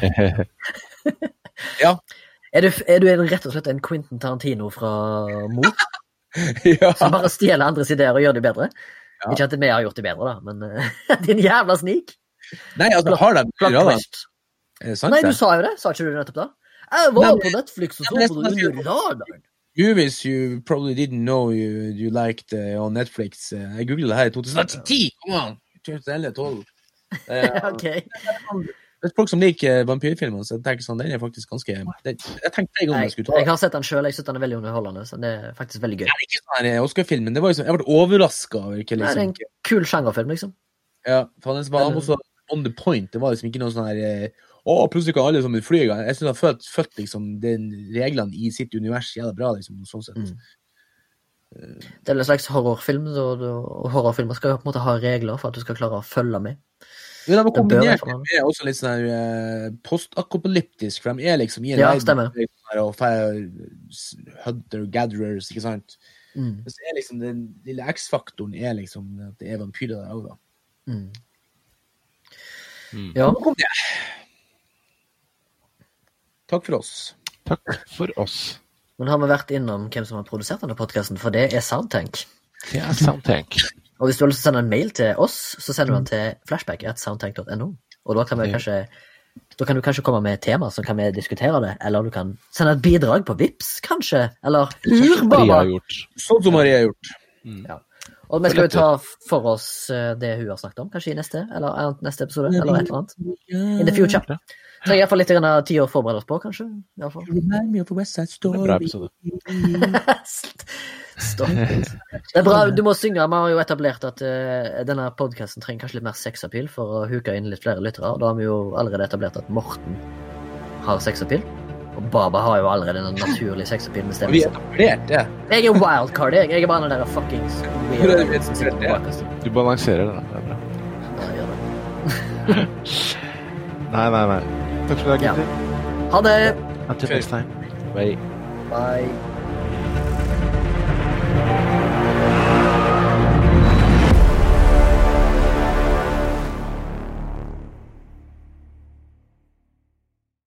Ja. Er du, er du rett og slett en Quentin Tarantino fra Mo, ja. som bare stjeler andres ideer og gjør det bedre? Ja. Ikke at vi har gjort det bedre, da, men eh, din jævla snik! Nei, altså, har de Plot twist. Nei, du sa jo det. Sa ikke du det nettopp da? Jeg var Nei, på Netflix og så på det under radaren. Movies you probably didn't know you, you liked uh, on Netflix. Uh, Jeg googlet det her i 2010! Kom an! 2011-2012. ok. Det er folk som liker vampyrfilmer, så jeg tenker sånn, den er faktisk ganske det, Jeg tenkte flere ganger Jeg, skulle ta jeg har sett den sjøl. Jeg syns den er veldig underholdende. Så det er faktisk veldig gøy. Det er ikke sånn her Oscar-film, men det var liksom, jeg ble overraska Liksom. det er en kul sjangerfilm, liksom. Ja, for den var også on the point. Det var liksom ikke noe sånn her eh, Å, plutselig kan alle sammen fly. Jeg syns han følte, følt liksom reglene i sitt univers jævla bra, liksom, sånn sett. Mm. Det er en slags horrorfilm, og, og horrorfilmer skal jo på en måte ha regler for at du skal klare å følge med. Men de var Det kombinert med. med også litt sånn her eh, for de er liksom i en Ja, verden er sånn og fe- hunter-gatherers, ikke sant. Mm. Så er liksom den lille X-faktoren er liksom at det er vampyrer der òg, da. Mm. Mm. Ja. Takk for oss. Takk for oss. Men har vi vært innom hvem som har produsert denne podkasten, for det er Soundtank. Det er Soundtank. Og hvis du har lyst til å sende en mail til oss, så sender du den til flashback.soundtank.no. Og da kan vi kanskje da kan du kanskje komme med et tema, så kan vi diskutere det. Eller du kan sende et bidrag på Vips, kanskje. Eller hur, Maria Baba. har gjort. Sånn som Maria har gjort. Og vi skal jo ta for oss eh, det hun har snakket om, kanskje i neste eller neste episode. Eller et eller annet. In the future. Ja. Trenger iallfall litt tid å forberede oss på, kanskje. I fall. Remind me of West Side Det er en bra episode. Det er bra, du må synge. Vi har jo etablert at uh, denne podkasten trenger kanskje litt mer sexappeal for å huke inn litt flere lyttere. Da har vi jo allerede etablert at Morten har sexappeal. Og Baba har jo allerede en naturlig sexappeal med vi etablert det? Jeg er wildcard, jeg. Jeg er bare den der fuckings. Du balanserer det. Det er bra. Ja, gjør det. Nei, nei, nei. Takk skal du ha, gutter. Ja. Ha det! Until next time. Bye. Bye.